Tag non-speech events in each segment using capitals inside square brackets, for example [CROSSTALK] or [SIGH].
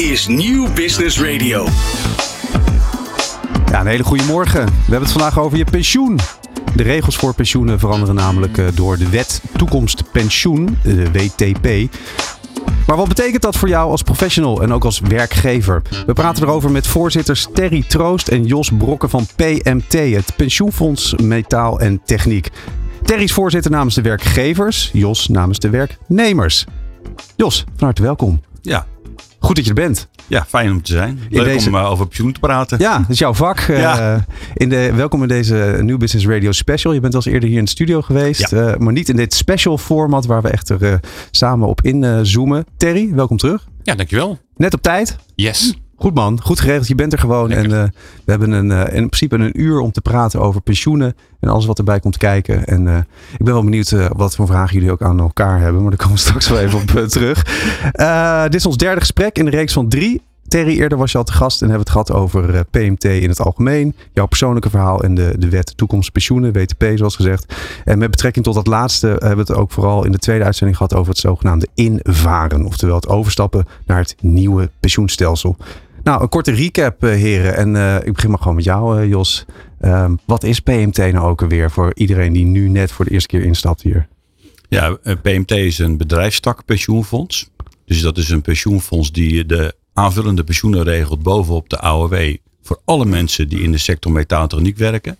is Nieuw Business Radio. Ja, een hele goede morgen. We hebben het vandaag over je pensioen. De regels voor pensioenen veranderen namelijk eh, door de wet Toekomst Pensioen, de WTP. Maar wat betekent dat voor jou als professional en ook als werkgever? We praten erover met voorzitters Terry Troost en Jos Brokken van PMT, het Pensioenfonds Metaal en Techniek. Terry is voorzitter namens de werkgevers, Jos namens de werknemers. Jos, van harte welkom. Ja, Goed dat je er bent. ja fijn om te zijn. Leuk deze- om uh, over pensioen te praten. Ja, dat is jouw vak. Eh, Ja. in de, welkom in deze New Business Radio Special. Je bent al eens eerder hier in de studio geweest. Ja. eh, maar niet in dit special format waar we echt er eh, samen op inzoomen. Terry, welkom terug. Ja, dankjewel. Net op tijd. Yes. Goed man, goed geregeld. Je bent er gewoon. Lekker. En eh, we hebben een, eh, in principe een uur om te praten over pensioenen. En alles wat erbij komt kijken. En eh, ik ben wel benieuwd wat voor vragen jullie ook aan elkaar hebben. Maar daar komen we [LAUGHS] straks wel even op terug. Dit is ons derde gesprek in de reeks van drie. Terry, eerder was je al te gast en hebben we het gehad over PMT in het algemeen. Jouw persoonlijke verhaal en de, de wet toekomst pensioenen, WTP zoals gezegd. En met betrekking tot dat laatste hebben we het ook vooral in de tweede uitzending gehad over het zogenaamde invaren. Oftewel het overstappen naar het nieuwe pensioenstelsel. Nou, een korte recap, eh, heren. En eh, ik begin maar gewoon met jou, eh, Jos. Ehm, wat is PMT nou ook alweer voor iedereen die nu net voor de eerste keer instapt hier? Ja, PMT is een bedrijfstak pensioenfonds. Dus dat is een pensioenfonds die de aanvullende pensioenen regelt bovenop de AOW. Voor alle mensen die in de sector metaaltechniek werken.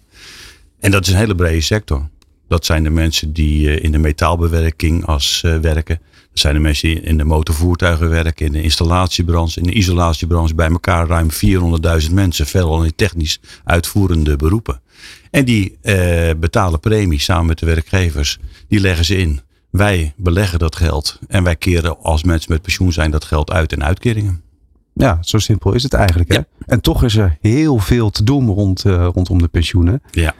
En dat is een hele brede sector. Dat zijn de mensen die in de metaalbewerking als werken. Zijn de mensen die in de motorvoertuigen werken, in de installatiebranche, in de isolatiebranche. Bij elkaar ruim 400.000 mensen, veelal in technisch uitvoerende beroepen. En die eh, betalen premie samen met de werkgevers. Die leggen ze in. Wij beleggen dat geld. En wij keren als mensen met pensioen zijn dat geld uit in uitkeringen. Ja, zo simpel is het eigenlijk. Hè? Ja. En toch is er heel veel te doen rond, eh, rondom de pensioenen. Ja,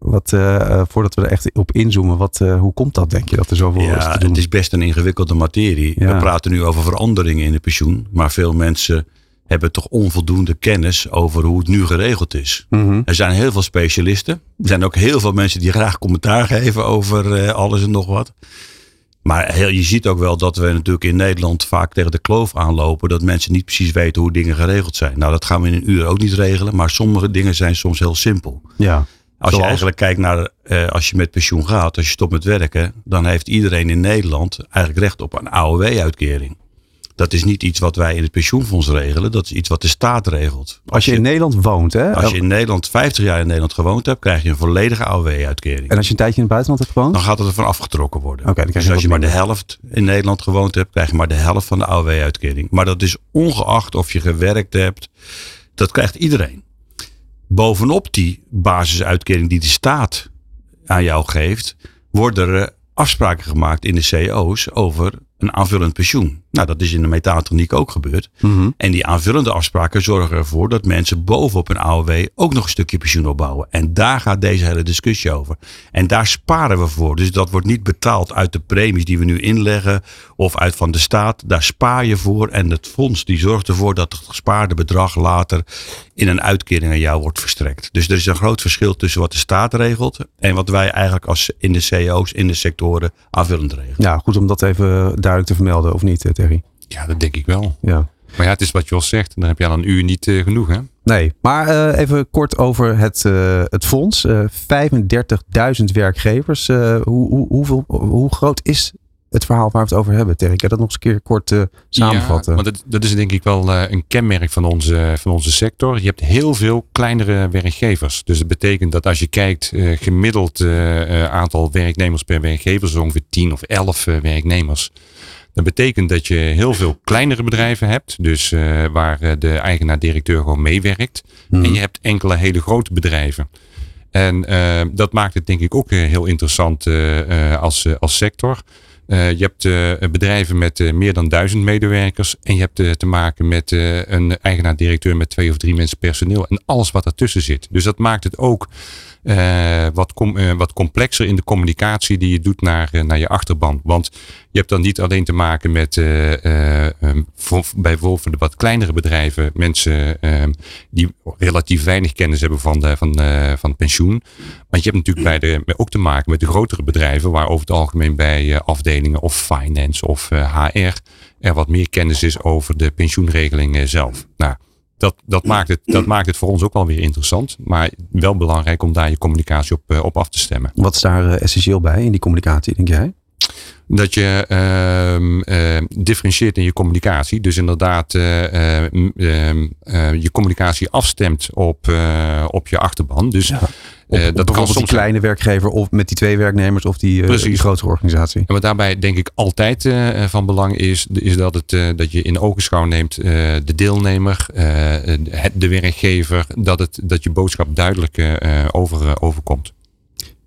Wat, eh, eh, voordat we er echt op inzoomen, wat, eh, hoe komt dat denk je dat er zoveel is ja te doen? het is best een ingewikkelde materie. Ja. We praten nu over veranderingen in de pensioen. Maar veel mensen hebben toch onvoldoende kennis over hoe het nu geregeld is. Mhm. Er zijn heel veel specialisten. Er zijn ook heel veel mensen die graag commentaar geven over alles en nog wat. Maar heel, je ziet ook wel dat we natuurlijk in Nederland vaak tegen de kloof aanlopen. Dat mensen niet precies weten hoe dingen geregeld zijn. Nou, dat gaan we in een uur ook niet regelen. Maar sommige dingen zijn soms heel simpel. Ja. Als Zoals? je eigenlijk kijkt naar, eh, als je met pensioen gaat, als je stopt met werken, dan heeft iedereen in Nederland eigenlijk recht op een AOW-uitkering. Dat is niet iets wat wij in het pensioenfonds regelen, dat is iets wat de staat regelt. Als je in Nederland woont, hè? als je in Nederland 50 jaar in Nederland gewoond hebt, krijg je een volledige AOW-uitkering. En als je een tijdje in het buitenland hebt gewoond? Dan gaat het ervan afgetrokken worden. Oké, je dus als je maar de helft in Nederland gewoond hebt, krijg je maar de helft van de AOW-uitkering. Maar dat is ongeacht of je gewerkt hebt. Dat krijgt iedereen. Bovenop die basisuitkering die de staat aan jou geeft, worden er afspraken gemaakt in de CO's over een aanvullend pensioen. Nou, dat is in de metaaltechniek ook gebeurd. Mhm. En die aanvullende afspraken zorgen ervoor dat mensen bovenop een AOW ook nog een stukje pensioen opbouwen. En daar gaat deze hele discussie over. En daar sparen we voor. Dus dat wordt niet betaald uit de premies die we nu inleggen of uit van de staat. Daar spaar je voor. En het fonds die zorgt ervoor dat het gespaarde bedrag later in een uitkering aan jou wordt verstrekt. Dus er is een groot verschil tussen wat de staat regelt en wat wij eigenlijk als in de CO's, in de sectoren aanvullend regelen. Ja, goed om dat even duidelijk te vermelden, of niet, Terry? Ja, dat denk ik wel. Ja. Maar ja, het is wat Jos zegt. Dan heb je al een uur niet eh, genoeg, hè? Nee, maar eh, even kort over het, eh, het fonds. Eh 35.000 werkgevers. Hoe, hoe, hoeveel, hoe groot is het verhaal waar we het over hebben, Terry? Kan je dat nog eens een keer kort samenvatten? Ja, want dat, dat is denk ik wel een kenmerk van onze, van onze sector. Je hebt heel veel kleinere werkgevers. Dus dat betekent dat als je kijkt, gemiddeld aantal werknemers per werkgever is ongeveer 10 of 11 eh, werknemers. Dat betekent dat je heel veel kleinere bedrijven hebt. Dus eh, waar eh, de eigenaar-directeur gewoon meewerkt. Mhm. En je hebt enkele hele grote bedrijven. En eh, dat maakt het denk ik ook heel interessant als, als sector. Je hebt bedrijven met meer dan duizend medewerkers. En je hebt te maken met een eigenaar-directeur met twee of drie mensen personeel. En alles wat ertussen zit. Dus dat maakt het ook wat, com- wat complexer in de communicatie die je doet naar, naar je achterban. Want je hebt dan niet alleen te maken met bijvoorbeeld voor de wat kleinere bedrijven, mensen ehm, die relatief weinig kennis hebben van, de, van, eh, van pensioen. Want je hebt natuurlijk bij ook te maken met de grotere bedrijven, waar over het algemeen bij afdelingen of finance of HR er wat meer kennis is over de pensioenregeling zelf. Nou, dat, dat, maakt het, dat maakt het voor ons ook wel weer interessant. Maar wel belangrijk om daar je communicatie op, op af te stemmen. Wat is daar essentieel bij in die communicatie, denk jij? Dat je uh, differentieert in je communicatie. Dus inderdaad uh, je communicatie afstemt op, op je achterban. Dus ja. Op, dat kan soms die kleine werkgever of met die twee werknemers of die, die grotere organisatie. En wat daarbij denk ik altijd van belang is, is dat, het, dat je in ogenschouw neemt de deelnemer, de werkgever, dat, het, dat je boodschap duidelijk over, overkomt.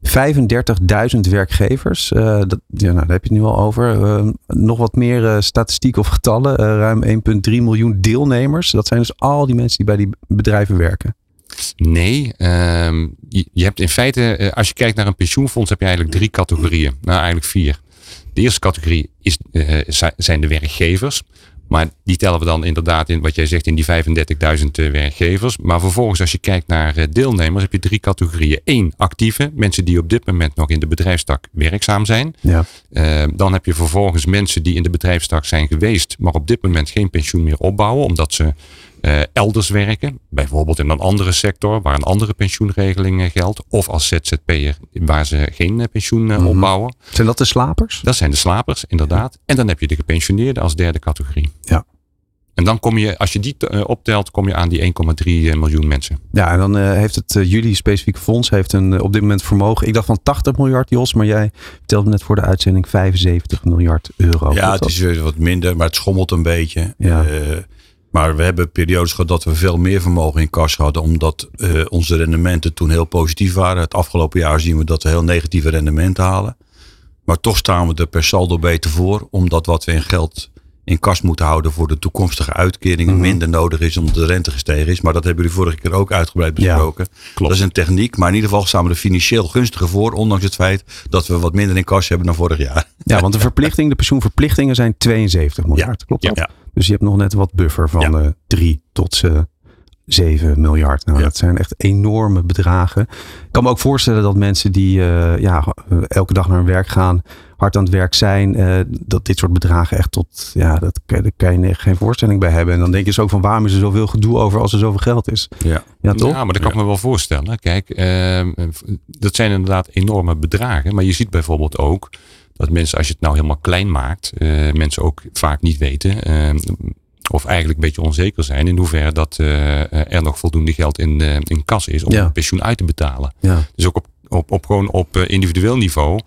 35.000 werkgevers. Uh, dat, nou, daar heb je het nu al over. Uh, nog wat meer uh, statistiek of getallen. ruim 1,3 miljoen deelnemers. Dat zijn dus al die mensen die bij die bedrijven werken. Nee, ehm, je, je, hebt in feite, als je kijkt naar een pensioenfonds, heb je eigenlijk drie categorieën. Nou, eigenlijk vier. De eerste categorie is, zijn de werkgevers. Maar die tellen we dan inderdaad in wat jij zegt in die 35.000 eh, werkgevers. Maar vervolgens als je kijkt naar eh, deelnemers heb je drie categorieën. Eén, actieve. Mensen die op dit moment nog in de bedrijfstak werkzaam zijn. Ja. Uh, dan heb je vervolgens mensen die in de bedrijfstak zijn geweest. Maar op dit moment geen pensioen meer opbouwen. Omdat ze uh, elders werken. Bijvoorbeeld in een andere sector waar een andere pensioenregeling geldt. Of als ZZP'er waar ze geen pensioen mm opbouwen. Zijn dat de slapers? Dat zijn de slapers, inderdaad. En dan heb je de gepensioneerden als derde categorie. Ja. En dan kom je, als je die optelt, kom je aan die 1,3 miljoen mensen. Ja, en dan uh, heeft het uh, jullie specifieke fonds heeft een, op dit moment vermogen. Ik dacht van 80 miljard, Jos, maar jij vertelde net voor de uitzending 75 miljard euro. Ja, het is weer wat minder, maar het schommelt een beetje. Ja. Maar we hebben periodes gehad dat we veel meer vermogen in kas hadden. Omdat uh, onze rendementen toen heel positief waren. Het afgelopen jaar zien we dat we heel negatieve rendementen halen. Maar toch staan we er per saldo beter voor. Omdat wat we in geld in kas moeten houden voor de toekomstige uitkeringen mhm. minder nodig is omdat de rente gestegen is. Maar dat hebben jullie vorige keer ook uitgebreid besproken. dat is een techniek, maar in ieder geval staan we er financieel gunstiger voor. Ondanks het feit dat we wat minder in kas hebben dan vorig jaar. Ja, want de verplichting, de pensioenverplichtingen zijn 72 miljard. Klopt dat? Ja. Dus je hebt nog net wat buffer van ja. 3 tot 7 miljard. Nou, dat zijn echt enorme bedragen. Ik kan me ook voorstellen dat mensen die uh, ja, elke dag naar hun werk gaan, hard aan het werk zijn, uh, dat dit soort bedragen echt tot, ja, dat, daar kan je geen voorstelling bij hebben. En dan denk je zo ook van waarom is er zoveel gedoe over als er zoveel geld is. Ja, ja toch? Ja, maar dat kan ik me wel voorstellen. Kijk, uh, dat zijn inderdaad enorme bedragen. Maar je ziet bijvoorbeeld ook dat mensen, als je het nou helemaal klein maakt, uh, mensen ook vaak niet weten. Uh, of eigenlijk een beetje onzeker zijn in hoeverre dat uh, er nog voldoende geld in, in kas is om ja. een pensioen uit te betalen. Ja. Dus ook op, op, op gewoon op individueel niveau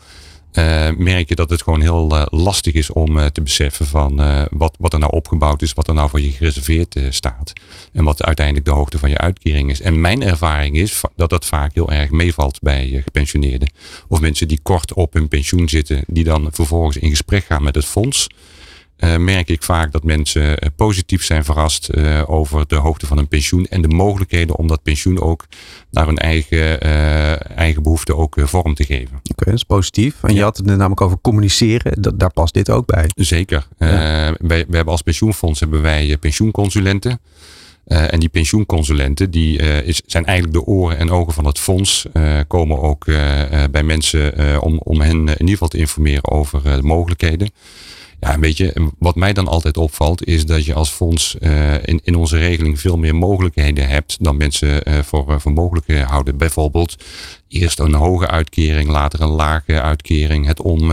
uh, merk je dat het gewoon heel uh, lastig is om uh, te beseffen van wat, wat er nou opgebouwd is, wat er nou voor je gereserveerd staat. En wat uiteindelijk de hoogte van je uitkering is. En mijn ervaring is dat dat vaak heel erg meevalt bij gepensioneerden. Of mensen die kort op hun pensioen zitten, die dan vervolgens in gesprek gaan met het fonds. Uh, merk ik vaak dat mensen uh, positief zijn verrast uh, over de hoogte van hun pensioen en de mogelijkheden om dat pensioen ook naar hun eigen, eigen behoeften ook vorm te geven. Oké, okay, dat is positief. En je had het namelijk over communiceren, dat, daar past dit ook bij. Zeker. Ja. wij, we hebben als pensioenfonds hebben wij pensioenconsulenten. en die pensioenconsulenten die, is, zijn eigenlijk de oren en ogen van het fonds. komen ook bij mensen om, om hen in ieder geval te informeren over de mogelijkheden. Ja, weet je, wat mij dan altijd opvalt is dat je als fonds uh, in, in onze regeling veel meer mogelijkheden hebt dan mensen uh, voor, uh, voor mogelijk houden. Bijvoorbeeld eerst een hoge uitkering, later een lage uitkering, het om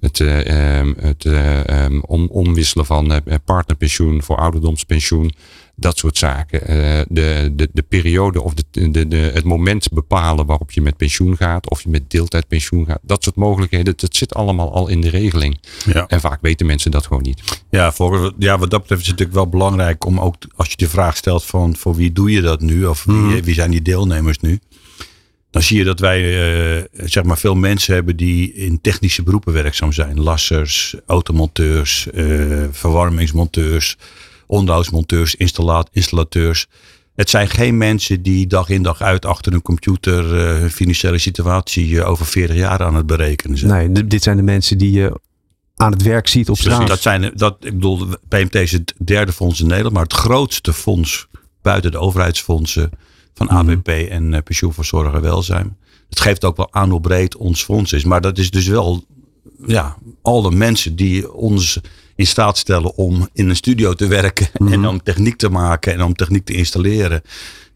het, um, het um, om, omwisselen van partnerpensioen voor ouderdomspensioen dat soort zaken. Uh, de, de, de periode of de, de, de, het moment bepalen waarop je met pensioen gaat. Of je met deeltijdpensioen gaat. Dat soort mogelijkheden. Dat zit allemaal al in de regeling. Ja. En vaak weten mensen dat gewoon niet. Ja, voor, ja, wat dat betreft is het natuurlijk wel belangrijk om ook als je de vraag stelt van voor wie doe je dat nu? Of wie, mhm. wie zijn die deelnemers nu? Dan zie je dat wij uh, zeg maar veel mensen hebben die in technische beroepen werkzaam zijn. Lassers, automonteurs, uh, verwarmingsmonteurs onderhoudsmonteurs, installateurs. Het zijn geen mensen die dag in dag uit achter een computer uh, hun financiële situatie eh, over 40 jaar aan het berekenen zijn. Nee, dit zijn de mensen die je aan het werk ziet op straat. dat zijn, dat, ik bedoel, PMT is het derde fonds in Nederland, maar het grootste fonds buiten de overheidsfondsen van mhm. ABP en uh, pensioen voor zorg en welzijn. Het geeft ook wel aan hoe breed ons fonds is. Maar dat is dus wel ja, alle mensen die ons in staat stellen om in een studio te werken. En om techniek te maken en om techniek te installeren.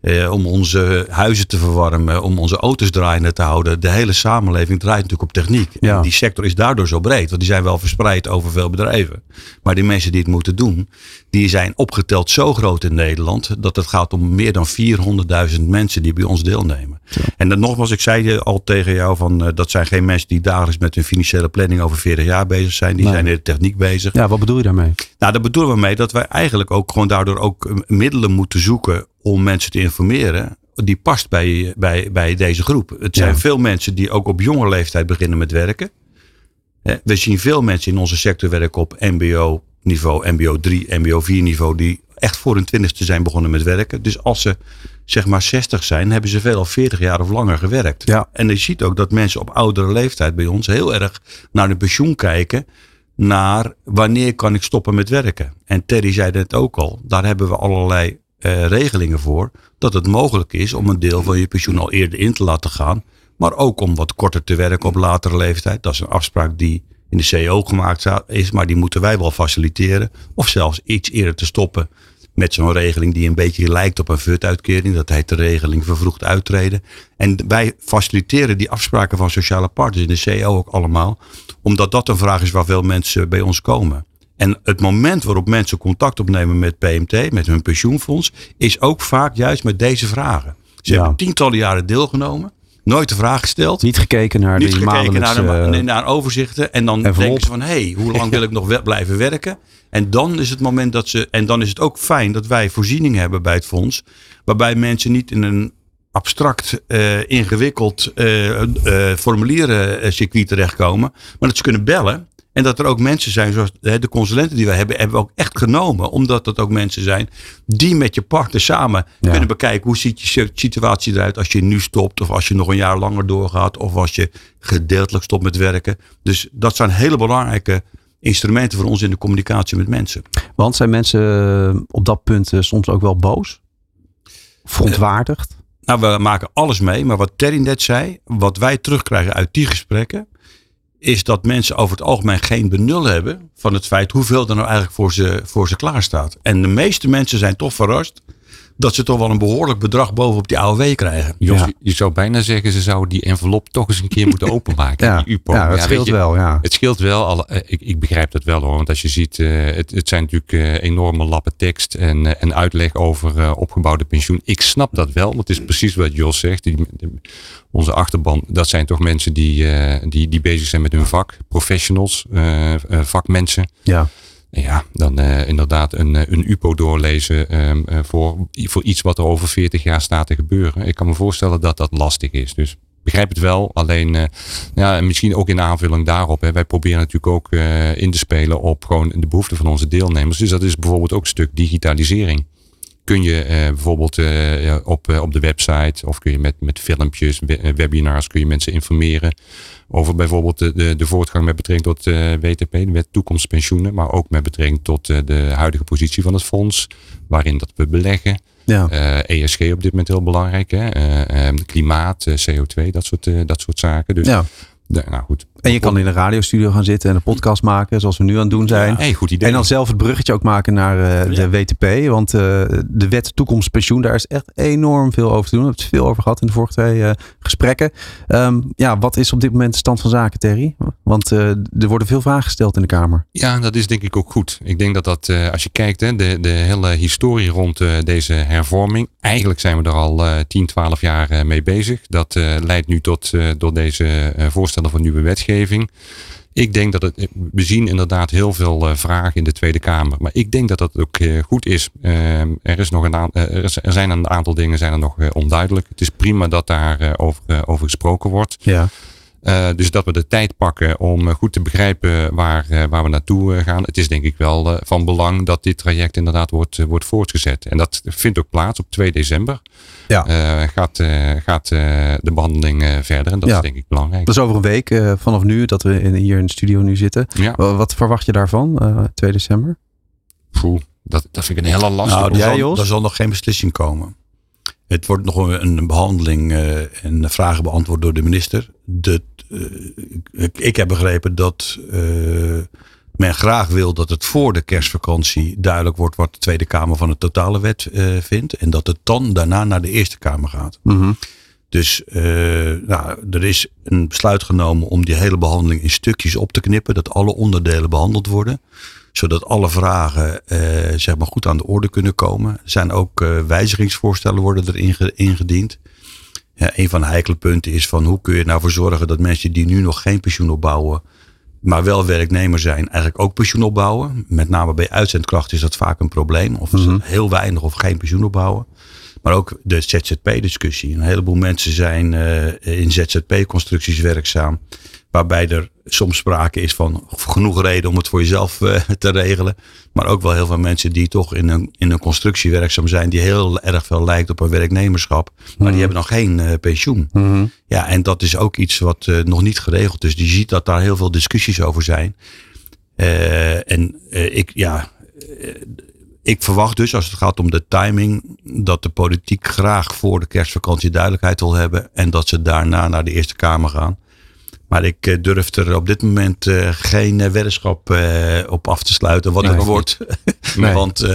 Eh, om onze huizen te verwarmen, om onze auto's draaiende te houden. De hele samenleving draait natuurlijk op techniek. Ja. En die sector is daardoor zo breed, want die zijn wel verspreid over veel bedrijven. Maar die mensen die het moeten doen, die zijn opgeteld zo groot in Nederland dat het gaat om meer dan 400.000 mensen die bij ons deelnemen. En dan nogmaals, ik zei al tegen jou van eh, dat zijn geen mensen die dagelijks met hun financiële planning over 40 jaar bezig zijn. Die Nee. zijn in de techniek bezig. Ja, wat bedoel je daarmee? Nou, daar bedoelen we mee dat wij eigenlijk ook gewoon daardoor ook eh, middelen moeten zoeken om mensen te informeren. Die past bij, bij, bij deze groep. Het zijn Ja. veel mensen die ook op jonge leeftijd beginnen met werken. We zien veel mensen in onze sector werken op MBO niveau, MBO 3, MBO 4 niveau, die echt voor hun twintigste zijn begonnen met werken. Dus als ze zeg maar 60 zijn, hebben ze veel al 40 jaar of langer gewerkt. Ja. En je ziet ook dat mensen op oudere leeftijd bij ons heel erg naar hun pensioen kijken. Naar wanneer kan ik stoppen met werken? En Terry zei het ook al. Daar hebben we allerlei eh, regelingen voor. Dat het mogelijk is om een deel van je pensioen al eerder in te laten gaan. Maar ook om wat korter te werken op latere leeftijd. Dat is een afspraak die in de CEO gemaakt is. Maar die moeten wij wel faciliteren. Of zelfs iets eerder te stoppen met zo'n regeling die een beetje lijkt op een VUT-uitkering. Dat heet de regeling vervroegd uittreden. En wij faciliteren die afspraken van sociale partners in de CEO ook allemaal. Omdat dat een vraag is waar veel mensen bij ons komen. En het moment waarop mensen contact opnemen met PMT, met hun pensioenfonds, is ook vaak juist met deze vragen. Ze Ja. hebben tientallen jaren deelgenomen, nooit de vraag gesteld. Niet gekeken naar Niet gekeken naar, de, overzichten. En dan denken ze van, hé, hey, hoe lang [LAUGHS] wil ik nog blijven werken? En dan is het moment dat ze... En dan is het ook fijn dat wij voorzieningen hebben bij het fonds. Waarbij mensen niet in een abstract, eh, ingewikkeld eh eh formulierencircuit terechtkomen. Maar dat ze kunnen bellen. En dat er ook mensen zijn, zoals de consulenten die wij hebben, hebben we ook echt genomen. Omdat dat ook mensen zijn die met je partner samen Ja. kunnen bekijken hoe ziet je situatie eruit als je nu stopt. Of als je nog een jaar langer doorgaat. Of als je gedeeltelijk stopt met werken. Dus dat zijn hele belangrijke instrumenten voor ons in de communicatie met mensen. Want zijn mensen eh, op dat punt eh, soms ook wel boos? Verontwaardigd? Nou, we maken alles mee. Maar wat Terry net zei, wat wij terugkrijgen uit die gesprekken, is dat mensen over het algemeen geen benul hebben van het feit hoeveel er nou eigenlijk voor ze, voor ze klaar staat. En de meeste mensen zijn toch verrast dat ze toch wel een behoorlijk bedrag bovenop die AOW krijgen. Jos, Ja. je- zou bijna zeggen, ze zouden die envelop toch eens een keer moeten [LAUGHS] openmaken. Ja, die UPO. ja, dat scheelt je, wel. Ja. Het scheelt wel. Al, eh, ik, ik begrijp dat wel hoor. Want als je ziet, eh, het, het zijn natuurlijk eh, enorme lappen tekst en, en uitleg over eh, opgebouwde pensioen. Ik snap dat wel. Want het is precies wat Jos zegt. Die, onze achterban, dat zijn toch mensen die, eh, die, die bezig zijn met hun vak. Professionals, vakmensen. ja. Ja, dan eh, inderdaad een, eh, een UPO doorlezen ehm, eh, voor, voor iets wat er over 40 jaar staat te gebeuren. Ik kan me voorstellen dat dat lastig is. Dus begrijp het wel. Alleen, eh, ja, en misschien ook in aanvulling daarop. Hè, wij proberen natuurlijk ook in te spelen op gewoon de behoeften van onze deelnemers. Dus dat is bijvoorbeeld ook een stuk digitalisering. Kun je eh, bijvoorbeeld eh, op, eh, op de website of kun je met, met filmpjes, we- webinars, kun je mensen informeren over bijvoorbeeld de, de, de voortgang met betrekking tot WTP, de wet toekomstpensioenen, maar ook met betrekking tot de huidige positie van het fonds, waarin dat we beleggen. Ja. ESG op dit moment heel belangrijk, hè? Klimaat, eh, CO2, dat soort, dat soort zaken. Dus ja. nou goed. En je kan in een radiostudio gaan zitten en een podcast maken, zoals we nu aan het doen zijn. Hey, goed idee. En dan zelf het bruggetje ook maken naar eh, de WTP. Want eh, de wet toekomstpensioen, daar is echt enorm veel over te doen. We hebben het veel over gehad in de vorige twee eh, gesprekken. Ehm, ja, wat is op dit moment de stand van zaken, Terry? Want er worden veel vragen gesteld in de Kamer. Ja, dat is denk ik ook goed. Ik denk dat dat, als je kijkt, hè, de, de hele historie rond deze hervorming. Eigenlijk zijn we er al eh 10, 12 jaar mee bezig. Dat leidt nu tot door deze voorstellen van nieuwe wetgeving. Ik denk dat het, we zien inderdaad heel veel eh, vragen in de Tweede Kamer. Maar ik denk dat dat ook eh, goed is. Eh, er, is nog een aan- eh, er zijn een aantal dingen zijn er nog onduidelijk. Het is prima dat daar over, over gesproken wordt. Ja. Uh, dus dat we de tijd pakken om uh, goed te begrijpen waar, uh, waar we naartoe uh, gaan. Het is denk ik wel uh, van belang dat dit traject inderdaad wordt, wordt voortgezet. En dat vindt ook plaats op 2 december. Ja. gaat gaat de behandeling verder en dat Ja. is denk ik belangrijk. Dat is over een week eh, vanaf nu dat we in, hier in de studio nu zitten. Ja. Wa- Wat verwacht je daarvan, eh 2 december? Poeh, dat, dat vind ik een hele lastige. Nou, er, zal, Jos? er zal nog geen beslissing komen. Het wordt nog een, een behandeling eh, en vragen beantwoord door de minister. De, eh, ik, ik heb begrepen dat eh, men graag wil dat het voor de kerstvakantie duidelijk wordt wat de Tweede Kamer van de totale wet uh, vindt. En dat het dan daarna naar de Eerste Kamer gaat. Mhm. Dus uh, nou, er is een besluit genomen om die hele behandeling in stukjes op te knippen. Dat alle onderdelen behandeld worden. Zodat alle vragen uh, zeg maar goed aan de orde kunnen komen. Er zijn ook uh, wijzigingsvoorstellen worden erin ingediend. Ja, een van de heikele punten is van hoe kun je nou voor zorgen dat mensen die nu nog geen pensioen opbouwen maar wel werknemer zijn, eigenlijk ook pensioen opbouwen. Met name bij uitzendkrachten is dat vaak een probleem. Of mm -hmm. heel weinig of geen pensioen opbouwen. Maar ook de ZZP-discussie. Een heleboel mensen zijn uh, in ZZP-constructies werkzaam. Waarbij er soms sprake is van genoeg reden om het voor jezelf uh, te regelen. Maar ook wel heel veel mensen die toch in een, in een constructie werkzaam zijn. Die heel erg veel lijkt op een werknemerschap. Maar mm. die hebben nog geen uh, pensioen. Mm -hmm. Ja, en dat is ook iets wat uh, nog niet geregeld is. Dus je ziet dat daar heel veel discussies over zijn. en ik, ja, ik verwacht dus als het gaat om de timing. Dat de politiek graag voor de kerstvakantie duidelijkheid wil hebben. En dat ze daarna naar de Eerste Kamer gaan. Maar ik durf er op dit moment uh, geen uh, weddenschap uh, op af te sluiten wat nee, het wordt. [LAUGHS] Nee. Want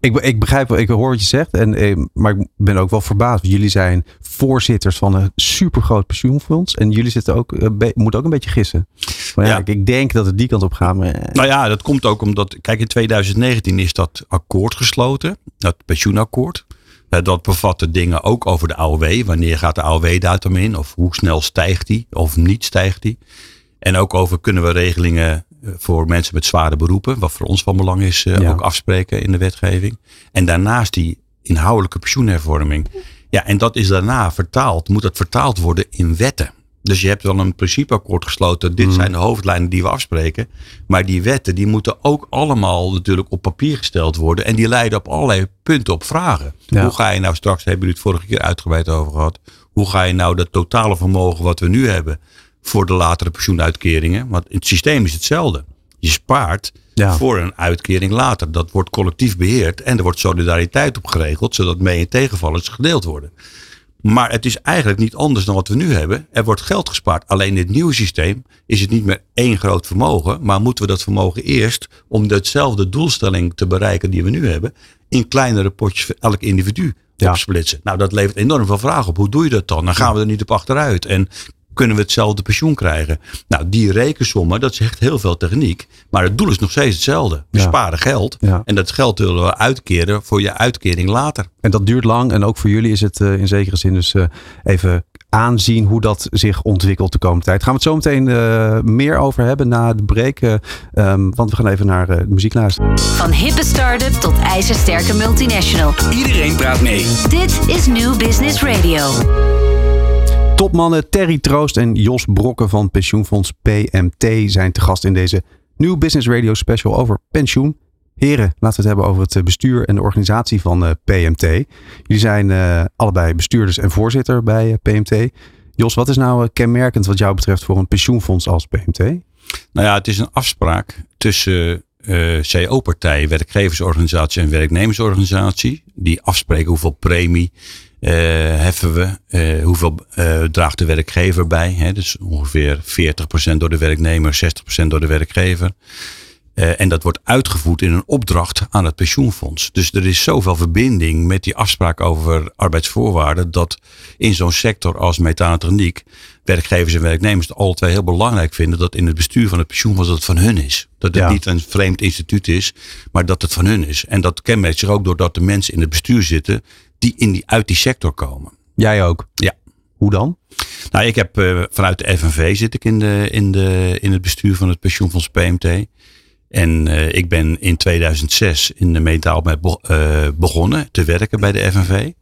ik, ik begrijp, ik hoor wat je zegt. En, maar ik ben ook wel verbaasd. Jullie zijn voorzitters van een supergroot pensioenfonds. En jullie zitten ook, moeten ook een beetje gissen. Maar ja, ja. Ik, ik, denk dat het die kant op gaat. Maar... Nou ja, dat komt ook omdat, kijk in 2019 is dat akkoord gesloten. Dat pensioenakkoord. Dat bevatte dingen ook over de AOW. Wanneer gaat de AOW-datum in? Of hoe snel stijgt die? Of niet stijgt die? En ook over kunnen we regelingen voor mensen met zware beroepen, wat voor ons van belang is, ja. ook afspreken in de wetgeving. En daarnaast die inhoudelijke pensioenhervorming. Ja, en dat is daarna vertaald, moet dat vertaald worden in wetten. Dus je hebt wel een principeakkoord gesloten. Dit mm. zijn de hoofdlijnen die we afspreken. Maar die wetten die moeten ook allemaal natuurlijk op papier gesteld worden. En die leiden op allerlei punten op vragen. Ja. Hoe ga je nou straks, hebben jullie het vorige keer uitgebreid over gehad. Hoe ga je nou dat totale vermogen wat we nu hebben voor de latere pensioenuitkeringen. Want het systeem is hetzelfde. Je spaart ja. voor een uitkering later. Dat wordt collectief beheerd en er wordt solidariteit op geregeld, zodat mee- en tegenvallers gedeeld worden. Maar het is eigenlijk niet anders dan wat we nu hebben. Er wordt geld gespaard. Alleen in het nieuwe systeem is het niet meer één groot vermogen. Maar moeten we dat vermogen eerst, om dezelfde doelstelling te bereiken die we nu hebben, in kleinere potjes voor elk individu ja. opsplitsen. Nou, dat levert enorm veel vragen op. Hoe doe je dat dan? Dan gaan we er niet op achteruit. En kunnen we hetzelfde pensioen krijgen? Nou, die rekensommen, dat is echt heel veel techniek. Maar het doel is nog steeds hetzelfde. We ja. sparen geld. Ja. En dat geld willen we uitkeren voor je uitkering later. En dat duurt lang. En ook voor jullie is het uh, in zekere zin dus uh, even aanzien hoe dat zich ontwikkelt de komende tijd. Gaan we het zo meteen uh, meer over hebben na de break. Um, want we gaan even naar de muziek luisteren. Van hippe start-up tot ijzersterke multinational. Iedereen praat mee. Dit is New Business Radio. Topmannen Terry Troost en Jos Brokken van pensioenfonds PMT zijn te gast in deze New Business Radio special over pensioen. Heren, laten we het hebben over het bestuur en de organisatie van uh, PMT. Jullie zijn uh, allebei bestuurders en voorzitter bij uh, PMT. Jos, wat is nou kenmerkend wat jou betreft voor een pensioenfonds als PMT? Nou ja, het is een afspraak tussen CO-partij, werkgeversorganisatie en werknemersorganisatie. Die afspreken hoeveel premie uh, heffen we. Uh, hoeveel uh, draagt de werkgever bij? Hè? Dus ongeveer 40% door de werknemer, 60% door de werkgever. en dat wordt uitgevoerd in een opdracht aan het pensioenfonds. Dus er is zoveel verbinding met die afspraak over arbeidsvoorwaarden. dat in zo'n sector als methaantroniek werkgevers en werknemers het alle twee heel belangrijk vinden dat in het bestuur van het pensioenfonds dat het van hun is. Dat het ja. niet een vreemd instituut is, maar dat het van hun is. En dat kenmerkt zich ook doordat de mensen in het bestuur zitten die, in die uit die sector komen. Jij ook? Ja. Hoe dan? Nou, ik heb uh, vanuit de FNV zit ik in, de, in, de, in het bestuur van het pensioenfonds PMT. En uh, ik ben in 2006 in de metaal met uh, begonnen te werken bij de FNV.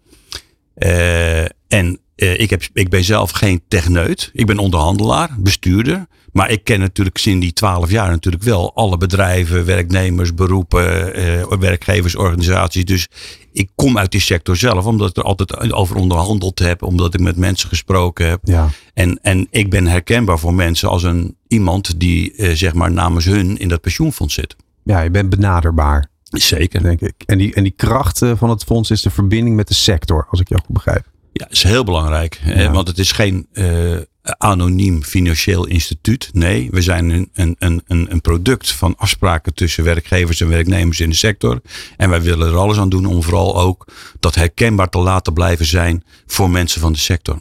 en ik, heb, ik ben zelf geen techneut. Ik ben onderhandelaar, bestuurder. Maar ik ken natuurlijk sinds die twaalf jaar natuurlijk wel alle bedrijven, werknemers, beroepen, eh, werkgeversorganisaties. Dus ik kom uit die sector zelf, omdat ik er altijd over onderhandeld heb, omdat ik met mensen gesproken heb. Ja. En, en ik ben herkenbaar voor mensen als een iemand die eh, zeg maar namens hun in dat pensioenfonds zit. Ja, je bent benaderbaar. Zeker. Denk ik. En die, en die kracht van het fonds is de verbinding met de sector, als ik jou goed begrijp. Ja, is heel belangrijk. Ja. Want het is geen uh, anoniem financieel instituut. Nee, we zijn een, een, een, een product van afspraken tussen werkgevers en werknemers in de sector. En wij willen er alles aan doen om vooral ook dat herkenbaar te laten blijven zijn voor mensen van de sector.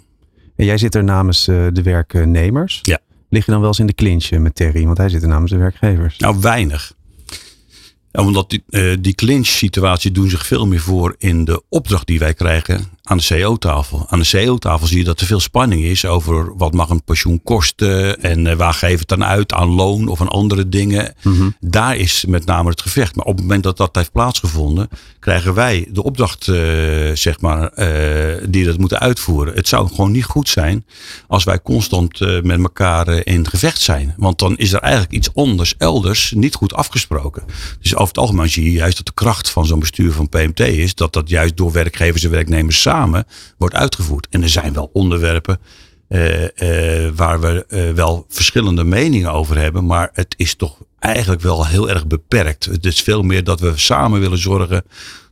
En jij zit er namens uh, de werknemers. Ja. Lig je dan wel eens in de clinch met Terry? Want hij zit er namens de werkgevers. Nou, weinig omdat die, die clinch situatie doen zich veel meer voor in de opdracht die wij krijgen aan de CEO-tafel. Aan de CEO-tafel zie je dat er veel spanning is over wat mag een pensioen kosten en uh, waar geven het dan uit aan loon of aan andere dingen. Mm -hmm. Daar is met name het gevecht. Maar op het moment dat dat heeft plaatsgevonden, krijgen wij de opdracht, uh, zeg maar, die dat moeten uitvoeren. Het zou gewoon niet goed zijn als wij constant met elkaar in gevecht zijn. Want dan is er eigenlijk iets anders, elders, niet goed afgesproken. Dus over het algemeen zie je juist dat de kracht van zo'n bestuur van PMT is dat dat juist door werkgevers en werknemers samen wordt uitgevoerd. En er zijn wel onderwerpen uh, uh, waar we uh, wel verschillende meningen over hebben, maar het is toch eigenlijk wel heel erg beperkt. Het is veel meer dat we samen willen zorgen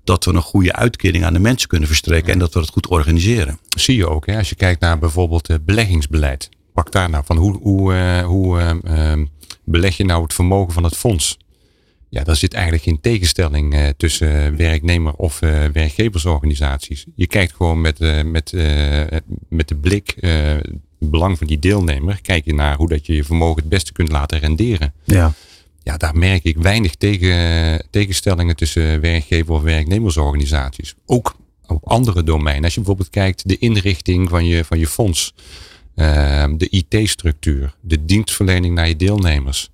dat we een goede uitkering aan de mensen kunnen verstrekken en dat we het goed organiseren. Zie je ook, hè? als je kijkt naar bijvoorbeeld beleggingsbeleid. Pak daar nou van hoe, hoe, hoe beleg je nou het vermogen van het fonds? Ja, daar zit eigenlijk geen tegenstelling uh, tussen werknemer of uh, werkgeversorganisaties. Je kijkt gewoon met, uh, met, met de blik, het belang van die deelnemer, kijk je naar hoe dat je je vermogen het beste kunt laten renderen. Ja. Ja, daar merk ik weinig tegen, tegenstellingen tussen werkgever of werknemersorganisaties. Ook op andere domeinen. Als je bijvoorbeeld kijkt de inrichting van je, van je fonds, de IT-structuur, de dienstverlening naar je deelnemers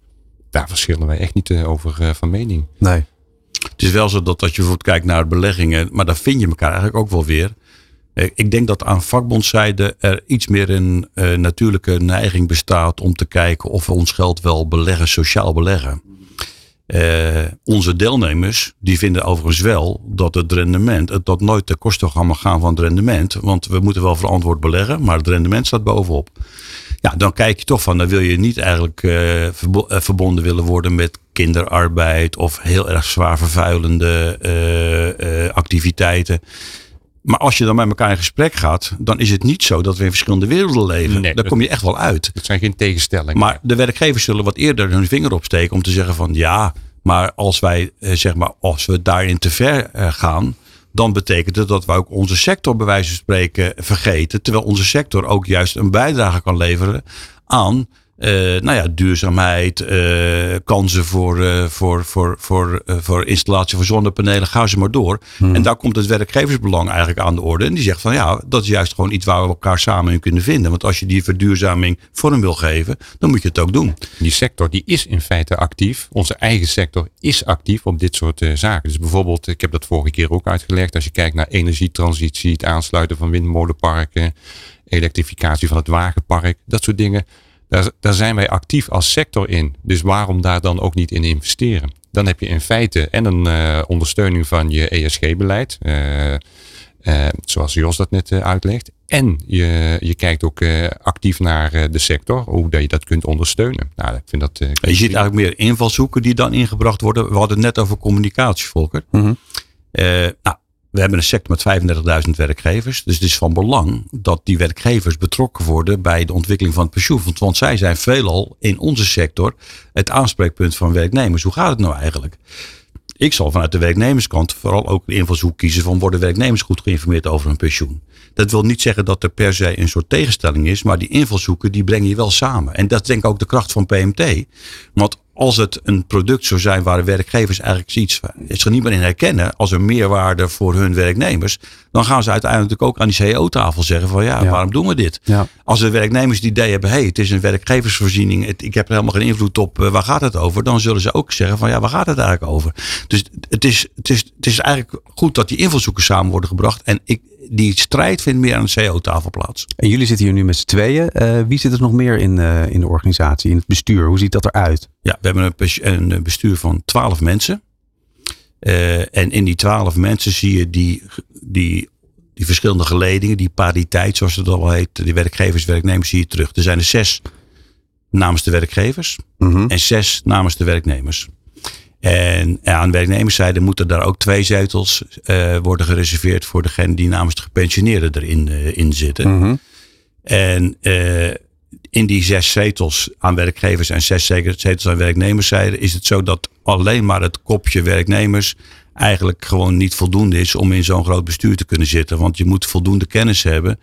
daar verschillen wij echt niet eh, over uh, van mening. Nee. Het is wel zo dat als je bijvoorbeeld kijkt naar beleggingen, maar daar vind je elkaar eigenlijk ook wel weer. Eh, ik denk dat aan vakbondzijde er iets meer een uh, natuurlijke neiging bestaat om te kijken of we ons geld wel beleggen, sociaal beleggen. Uh, onze deelnemers die vinden overigens wel dat het rendement, dat nooit ten koste gaan van het rendement. Want we moeten wel verantwoord beleggen, maar het rendement staat bovenop. Ja, dan kijk je toch van, dan wil je niet eigenlijk uh, verbonden willen worden met kinderarbeid of heel erg zwaar vervuilende uh, uh, activiteiten. Maar als je dan met elkaar in gesprek gaat, dan is het niet zo dat we in verschillende werelden leven. Nee, Daar kom je echt wel uit. Het zijn geen tegenstellingen. Maar de werkgevers zullen wat eerder hun vinger opsteken om te zeggen van ja, maar als wij zeg maar, als we daarin te ver gaan, dan betekent het dat we ook onze sector bij wijze van spreken vergeten. Terwijl onze sector ook juist een bijdrage kan leveren aan uh, nou ja, duurzaamheid, uh, kansen voor, uh, voor, voor, voor, voor installatie van zonnepanelen, ga ze maar door. Hmm. En daar komt het werkgeversbelang eigenlijk aan de orde. En die zegt van ja, dat is juist gewoon iets waar we elkaar samen in kunnen vinden. Want als je die verduurzaming vorm wil geven, dan moet je het ook doen. Die sector die is in feite actief. Onze eigen sector is actief op dit soort zaken. Dus bijvoorbeeld, ik heb dat vorige keer ook uitgelegd, als je kijkt naar energietransitie, het aansluiten van windmolenparken, elektrificatie van het wagenpark, dat soort dingen daar, daar zijn wij actief als sector in. Dus waarom daar dan ook niet in investeren? Dan heb je in feite en een uh, ondersteuning van je ESG-beleid. Uh, uh, zoals Jos dat net uitlegt. En je, je kijkt ook actief naar de sector, hoe dat je dat kunt ondersteunen. Nou, ik vind dat, je ziet eigenlijk meer invalshoeken die dan ingebracht worden. We hadden het net over communicatie, Volker. Mm -hmm. nou, we hebben een sector met 35.000 werkgevers. Dus het is van belang dat die werkgevers betrokken worden bij de ontwikkeling van het pensioenfonds. Want zij zijn veelal in onze sector het aanspreekpunt van werknemers. Hoe gaat het nou eigenlijk? Ik zal vanuit de werknemerskant vooral ook de invalshoek kiezen van worden werknemers goed geïnformeerd over hun pensioen. Dat wil niet zeggen dat er per se een soort tegenstelling is, maar die invalshoeken die breng je wel samen. En dat is denk ik ook de kracht van PMT. Want als het een product zou zijn waar de werkgevers eigenlijk iets zich niet meer in herkennen als een meerwaarde voor hun werknemers, dan gaan ze uiteindelijk ook aan die CEO-tafel zeggen van ja, waarom doen we dit? Ja. Als de werknemers het idee hebben, hey, het is een werkgeversvoorziening, het, ik heb er helemaal geen invloed op, uh, waar gaat het over? Dan zullen ze ook zeggen van ja, waar gaat het eigenlijk over? Dus het is, het is, het is eigenlijk goed dat die invalshoeken samen worden gebracht en ik, die strijd vindt meer aan de CEO-tafel plaats. En jullie zitten hier nu met z'n tweeën. Uh, wie zit er nog meer in, uh, in de organisatie, in het bestuur? Hoe ziet dat eruit? Ja, we hebben een, een bestuur van twaalf mensen. Uh, en in die twaalf mensen zie je die, die, die verschillende geledingen, die pariteit zoals het al heet, die werkgevers, werknemers zie je terug. Er zijn er zes namens de werkgevers mm -hmm. en zes namens de werknemers. En aan werknemerszijde moeten daar ook twee zetels uh, worden gereserveerd voor degene die namens de gepensioneerden erin uh, in zitten. Mm -hmm. En in die zes zetels aan werkgevers en zes zetels aan werknemerszijde is het zo dat alleen maar het kopje werknemers eigenlijk gewoon niet voldoende is om in zo'n groot bestuur te kunnen zitten. Want je moet voldoende kennis hebben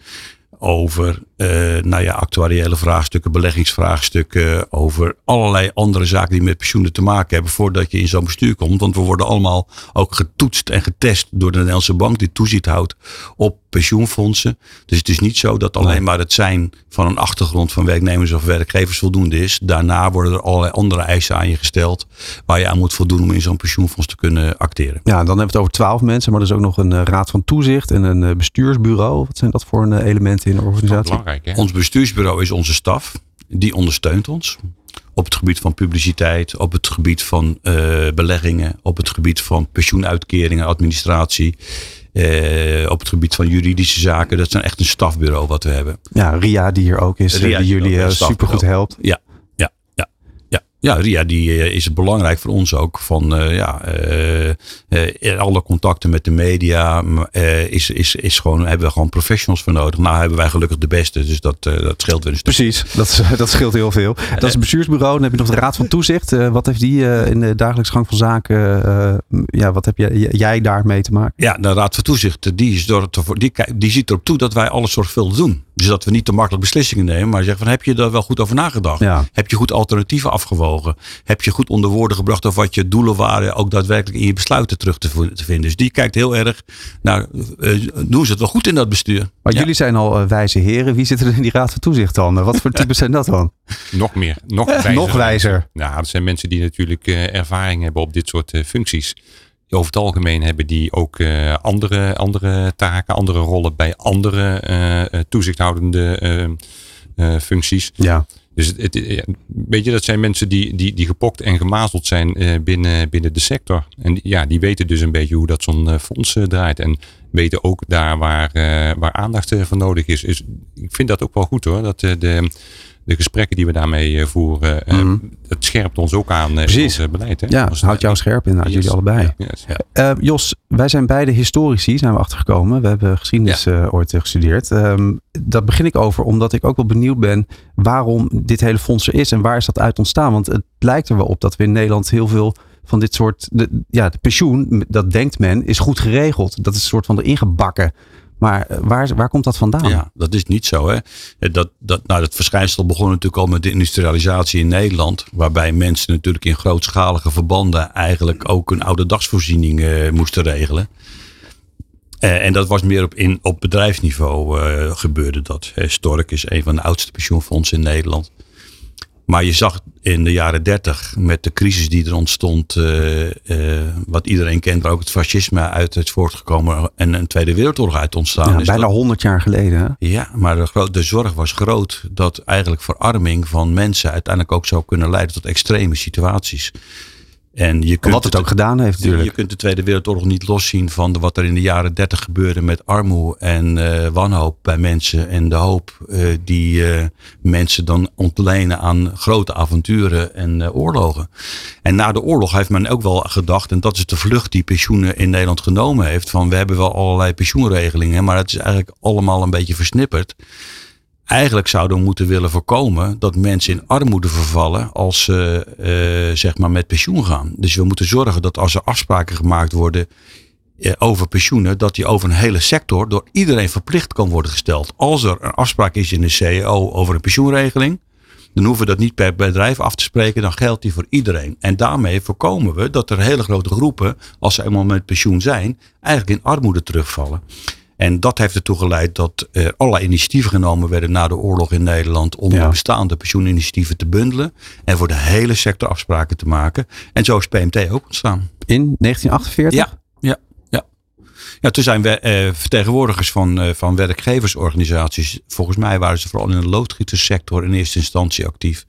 over uh, nou ja, actuariële vraagstukken, beleggingsvraagstukken, over allerlei andere zaken die met pensioenen te maken hebben voordat je in zo'n bestuur komt. Want we worden allemaal ook getoetst en getest door de Nederlandse bank die toezicht houdt op pensioenfondsen. Dus het is niet zo dat alleen maar het zijn van een achtergrond van werknemers of werkgevers voldoende is. Daarna worden er allerlei andere eisen aan je gesteld waar je aan moet voldoen om in zo'n pensioenfonds te kunnen acteren. Ja, dan hebben we het over twaalf mensen, maar er is ook nog een uh, raad van toezicht en een uh, bestuursbureau. Wat zijn dat voor uh, elementen in de organisatie? Ons bestuursbureau is onze staf. Die ondersteunt ons op het gebied van publiciteit, op het gebied van uh, beleggingen, op het gebied van pensioenuitkeringen, administratie. Uh, op het gebied van juridische zaken. Dat is echt een stafbureau wat we hebben. Ja, Ria die hier ook is, Ria, die jullie uh, supergoed helpt. Ja, ja. Ja, Ria die is belangrijk voor ons ook. Van uh, ja, alle contacten met de media is, is, is gewoon, hebben we gewoon professionals voor nodig. Nou hebben wij gelukkig de beste, dus dat, dat scheelt wel een stuk. Precies, dat, [LAUGHS] dat scheelt heel veel. Dat is het bestuursbureau. Dan heb je nog de Raad van Toezicht. wat heeft die in de dagelijks gang van zaken, ja, wat heb jij, jij daarmee te maken? Ja, de Raad van Toezicht, die, is door die, die ziet erop toe dat wij alles zorgvuldig doen. Dus dat we niet te makkelijk beslissingen nemen, maar zeggen van heb je daar wel goed over nagedacht? Ja. Heb je goed alternatieven afgewogen? Heb je goed onder woorden gebracht of wat je doelen waren ook daadwerkelijk in je besluiten terug te, te vinden? Dus die kijkt heel erg naar, uh, doen ze het wel goed in dat bestuur? Maar ja. jullie zijn al uh, wijze heren. Wie zit er in die raad van toezicht dan? Wat voor [LAUGHS] types zijn dat dan? Nog meer. Nog wijzer. nog wijzer. Nou, dat zijn mensen die natuurlijk uh, ervaring hebben op dit soort functies over het algemeen hebben die ook uh, andere, andere taken, andere rollen bij andere uh, toezichthoudende uh, functies. Ja. Dus het, weet je, dat zijn mensen die, die, die gepokt en gemazeld zijn binnen, binnen de sector. En ja, die weten dus een beetje hoe dat zo'n fonds draait. En weten ook daar waar, waar aandacht voor nodig is. is. Ik vind dat ook wel goed hoor. Dat de, de gesprekken die we daarmee voeren, mm. het scherpt ons ook aan Precies. in ons beleid. Hè? Ja, het houdt jou scherp in, yes. jullie allebei. Yes. Uh, Jos, wij zijn beide historici, zijn we achtergekomen. We hebben geschiedenis ja. ooit gestudeerd. Um, dat begin ik over omdat ik ook wel benieuwd ben waarom dit hele fonds er is en waar is dat uit ontstaan. Want het lijkt er wel op dat we in Nederland heel veel van dit soort, de, ja, de pensioen, dat denkt men, is goed geregeld. Dat is een soort van erin gebakken. Maar waar, waar komt dat vandaan? Ja, dat is niet zo. Hè? Dat, dat, nou, dat verschijnsel begon natuurlijk al met de industrialisatie in Nederland. Waarbij mensen natuurlijk in grootschalige verbanden eigenlijk ook een oude dagsvoorziening uh, moesten regelen. En dat was meer op, in, op bedrijfsniveau gebeurde dat. Stork is een van de oudste pensioenfondsen in Nederland. Maar je zag in de jaren dertig met de crisis die er ontstond, uh, uh, wat iedereen kent, waar ook het fascisme uit is voortgekomen en een Tweede Wereldoorlog uit ontstaan. Ja, is bijna honderd jaar geleden. Hè? Ja, maar de, de, zorg was groot dat eigenlijk verarming van mensen uiteindelijk ook zou kunnen leiden tot extreme situaties. En je kunt wat het ook gedaan heeft natuurlijk. Je kunt de Tweede Wereldoorlog niet loszien van de, wat er in de jaren dertig gebeurde met armoede en uh, wanhoop bij mensen. En de hoop uh, die uh, mensen dan ontlenen aan grote avonturen en oorlogen. En na de oorlog heeft men ook wel gedacht, en dat is de vlucht die pensioenen in Nederland genomen heeft. Van we hebben wel allerlei pensioenregelingen, maar het is eigenlijk allemaal een beetje versnipperd. Eigenlijk zouden we moeten willen voorkomen dat mensen in armoede vervallen als ze uh, zeg maar met pensioen gaan. Dus we moeten zorgen dat als er afspraken gemaakt worden uh, over pensioenen, dat die over een hele sector door iedereen verplicht kan worden gesteld. Als er een afspraak is in de CEO over een pensioenregeling, dan hoeven we dat niet per bedrijf af te spreken, dan geldt die voor iedereen. En daarmee voorkomen we dat er hele grote groepen, als ze eenmaal met pensioen zijn, eigenlijk in armoede terugvallen. En dat heeft ertoe geleid dat er allerlei initiatieven genomen werden na de oorlog in Nederland om ja. bestaande pensioeninitiatieven te bundelen en voor de hele sector afspraken te maken. En zo is PMT ook ontstaan. In 1948? Ja, ja, ja. ja toen zijn we eh, vertegenwoordigers van, eh, van werkgeversorganisaties. Volgens mij waren ze vooral in de loodgietersector in eerste instantie actief.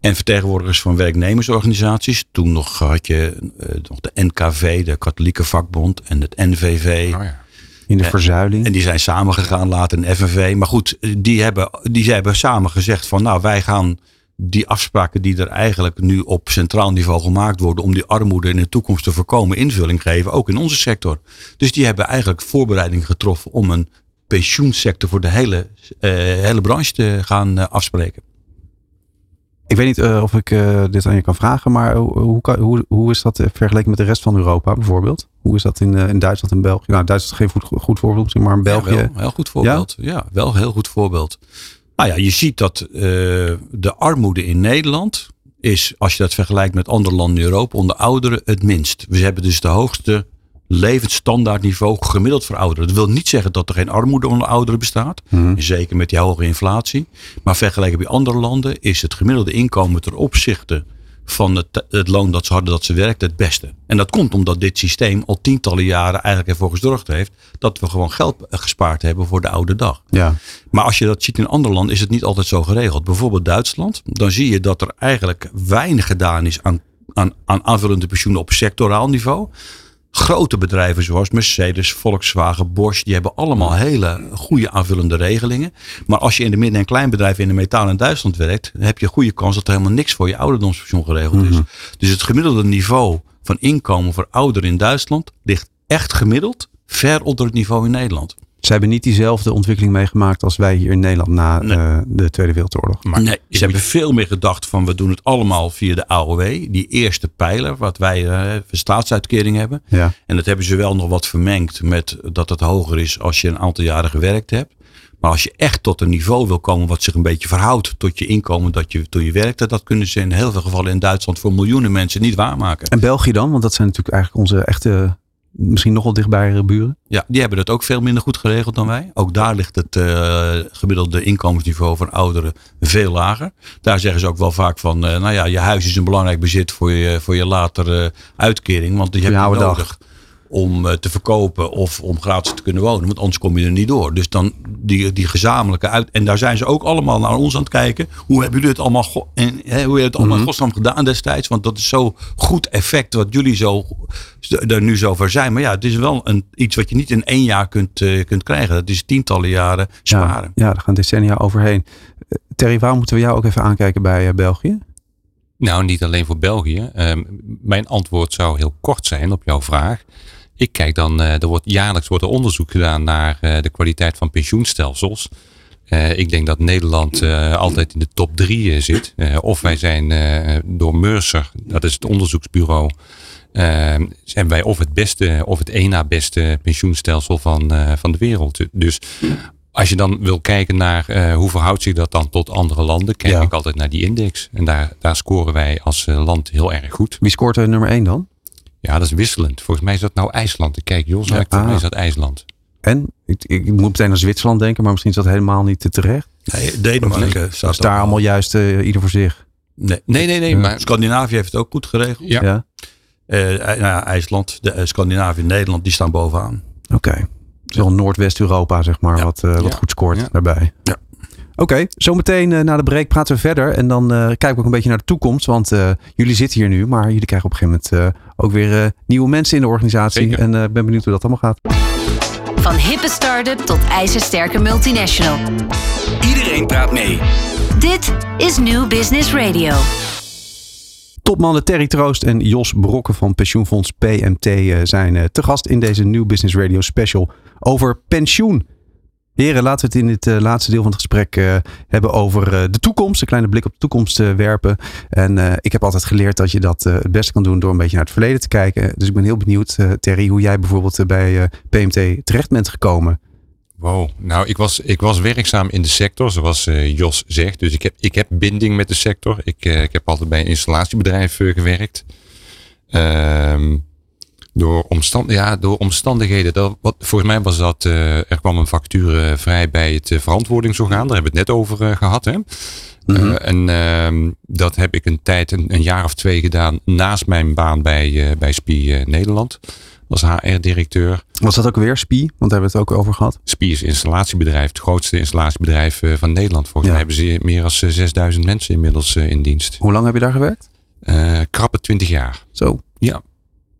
En vertegenwoordigers van werknemersorganisaties. Toen nog had je uh, nog de NKV, de Katholieke Vakbond en het NVV. Oh ja. In de verzuiling. En die zijn samengegaan later in FNV. Maar goed, die hebben, die hebben samen gezegd van nou wij gaan die afspraken die er eigenlijk nu op centraal niveau gemaakt worden om die armoede in de toekomst te voorkomen invulling geven, ook in onze sector. Dus die hebben eigenlijk voorbereiding getroffen om een pensioensector voor de hele, eh, hele branche te gaan eh, afspreken. Ik weet niet eh, of ik eh, dit aan je kan vragen, maar hoe, kan- hoe, hoe is dat eh, vergeleken met de rest van Europa bijvoorbeeld? Hoe is dat in, in Duitsland en België? Nou, Duitsland is geen goed, goed voorbeeld, maar in België. Ja, wel, heel goed voorbeeld. Ja? wel een heel goed voorbeeld. Nou ja, je ziet dat de armoede in Nederland is, als je dat vergelijkt met andere landen in Europa, onder ouderen het minst. We hebben dus de hoogste levensstandaardniveau gemiddeld voor ouderen. Dat wil niet zeggen dat er geen armoede onder ouderen bestaat. Mhm. Zeker met die hoge inflatie. Maar vergeleken bij andere landen is het gemiddelde inkomen ten opzichte van het, het loon dat ze hadden dat ze werkten het beste. En dat komt omdat dit systeem al tientallen jaren eigenlijk ervoor gezorgd heeft dat we gewoon geld gespaard hebben voor de oude dag. Ja. Maar als je dat ziet in andere landen is het niet altijd zo geregeld. Bijvoorbeeld Duitsland. Dan zie je dat er eigenlijk weinig gedaan is aan, aan, aan aanvullende pensioenen op sectoraal niveau. Grote bedrijven zoals Mercedes, Volkswagen, Bosch, die hebben allemaal hele goede aanvullende regelingen. Maar als je in de midden- en kleinbedrijven in de metaal in Duitsland werkt, dan heb je een goede kans dat er helemaal niks voor je ouderdomspensioen geregeld is. Dus het gemiddelde niveau van inkomen voor ouderen in Duitsland ligt echt gemiddeld ver onder het niveau in Nederland. Ze hebben niet diezelfde ontwikkeling meegemaakt als wij hier in Nederland na Nee. eh, de Tweede Wereldoorlog. nee, ze hebben veel meer gedacht van we doen het allemaal via de AOW. Die eerste pijler, wat wij eh voor staatsuitkering hebben. Ja. En dat hebben ze wel nog wat vermengd met dat het hoger is als je een aantal jaren gewerkt hebt. Maar als je echt tot een niveau wil komen wat zich een beetje verhoudt tot je inkomen dat je toen je werkte, dat kunnen ze in heel veel gevallen in Duitsland voor miljoenen mensen niet waarmaken. En België dan? Want dat zijn natuurlijk eigenlijk onze echte, misschien nog wel dichtbijere buren. Ja, die hebben dat ook veel minder goed geregeld dan wij. Ook daar ligt het eh, gemiddelde inkomensniveau van ouderen veel lager. Daar zeggen ze ook wel vaak van, eh, nou ja, je huis is een belangrijk bezit voor je, voor je latere uitkering. Want die heb je dag. Om eh, te verkopen of om gratis te kunnen wonen. Want anders kom je er niet door. Dus dan die, die gezamenlijke uit. En daar zijn ze ook allemaal naar ons aan het kijken. Hoe hebben jullie het allemaal, en, hè, hoe hebben jullie het allemaal godsnaam gedaan destijds? Want dat is zo goed effect wat jullie zo, er nu zo voor zijn. Maar ja, het is wel een, iets wat je niet in één jaar kunt, eh, kunt krijgen. Dat is tientallen jaren sparen. Ja, ja, daar gaan decennia overheen. Eh, Terry, waarom moeten we jou ook even aankijken bij België? Nou, niet alleen voor België. Ehm, mijn antwoord zou heel kort zijn op jouw vraag. Ik kijk dan, eh, er wordt jaarlijks wordt er onderzoek gedaan naar eh, de kwaliteit van pensioenstelsels. Eh, ik denk dat Nederland altijd in de top drie zit. Of wij zijn door Mercer, dat is het onderzoeksbureau, zijn wij of het beste of het één na beste pensioenstelsel van, van de wereld. Dus als je dan wil kijken naar hoe verhoudt zich dat dan tot andere landen, kijk Ja. ik altijd naar die index. En daar, daar scoren wij als land heel erg goed. Wie scoort er nummer 1 dan? Ja, dat is wisselend. Volgens mij is dat nou IJsland. Ik kijk Jos, Ja. mij Ah. is dat IJsland. En? Ik, ik moet meteen aan Zwitserland denken, maar misschien is dat helemaal niet te terecht. Nee, Denemarken staat Is daar allemaal juist eh, ieder voor zich. Nee. Nee, nee, nee. Ja. Maar, Scandinavië heeft het ook goed geregeld. ja. Ja? Eh, nou ja, IJsland, de, eh, Scandinavië, Nederland, die staan bovenaan. Oké. Het is wel Noordwest-Europa, zeg maar, Ja. wat, eh, wat Ja. goed scoort Ja. daarbij. Ja. Oké, zometeen eh, na de break praten we verder. En dan eh, kijken we ook een beetje naar de toekomst. Want eh, jullie zitten hier nu, maar jullie krijgen op een gegeven moment eh, ook weer eh, nieuwe mensen in de organisatie. Zeker. En eh, ik ben benieuwd hoe dat allemaal gaat. Van hippe start-up tot ijzersterke multinational. Iedereen praat mee. Dit is New Business Radio. Topmannen Terry Troost en Jos Brokken van pensioenfonds PMT eh, zijn eh, te gast in deze New Business Radio special over pensioen. Heren, laten we het in het eh, laatste deel van het gesprek eh, hebben over eh, de toekomst. Een kleine blik op de toekomst werpen. En ik heb altijd geleerd dat je dat het beste kan doen door een beetje naar het verleden te kijken. Dus ik ben heel benieuwd, Terry, hoe jij bijvoorbeeld bij PMT terecht bent gekomen. Wow. Nou, ik was, ik was werkzaam in de sector, zoals Jos zegt. Dus ik heb, ik heb binding met de sector. Ik, ik heb altijd bij een installatiebedrijf gewerkt. Ehm, door, omstand, ja, door omstandigheden. Dat, wat, volgens mij was dat, eh, er kwam een factuur eh, vrij bij het eh, verantwoordingsorgaan. Daar hebben we het net over eh, gehad. Hè? Mhm. En ehm, dat heb ik een tijd, een, een jaar of twee gedaan naast mijn baan bij, bij SPI Nederland. Als HR-directeur. Was dat ook weer SPI? Want daar hebben we het ook over gehad. SPI is een installatiebedrijf, het grootste installatiebedrijf van Nederland. Volgens Ja. mij hebben ze meer dan 6000 mensen inmiddels in dienst. Hoe lang heb je daar gewerkt? Eh krappe 20 jaar. Zo. Ja.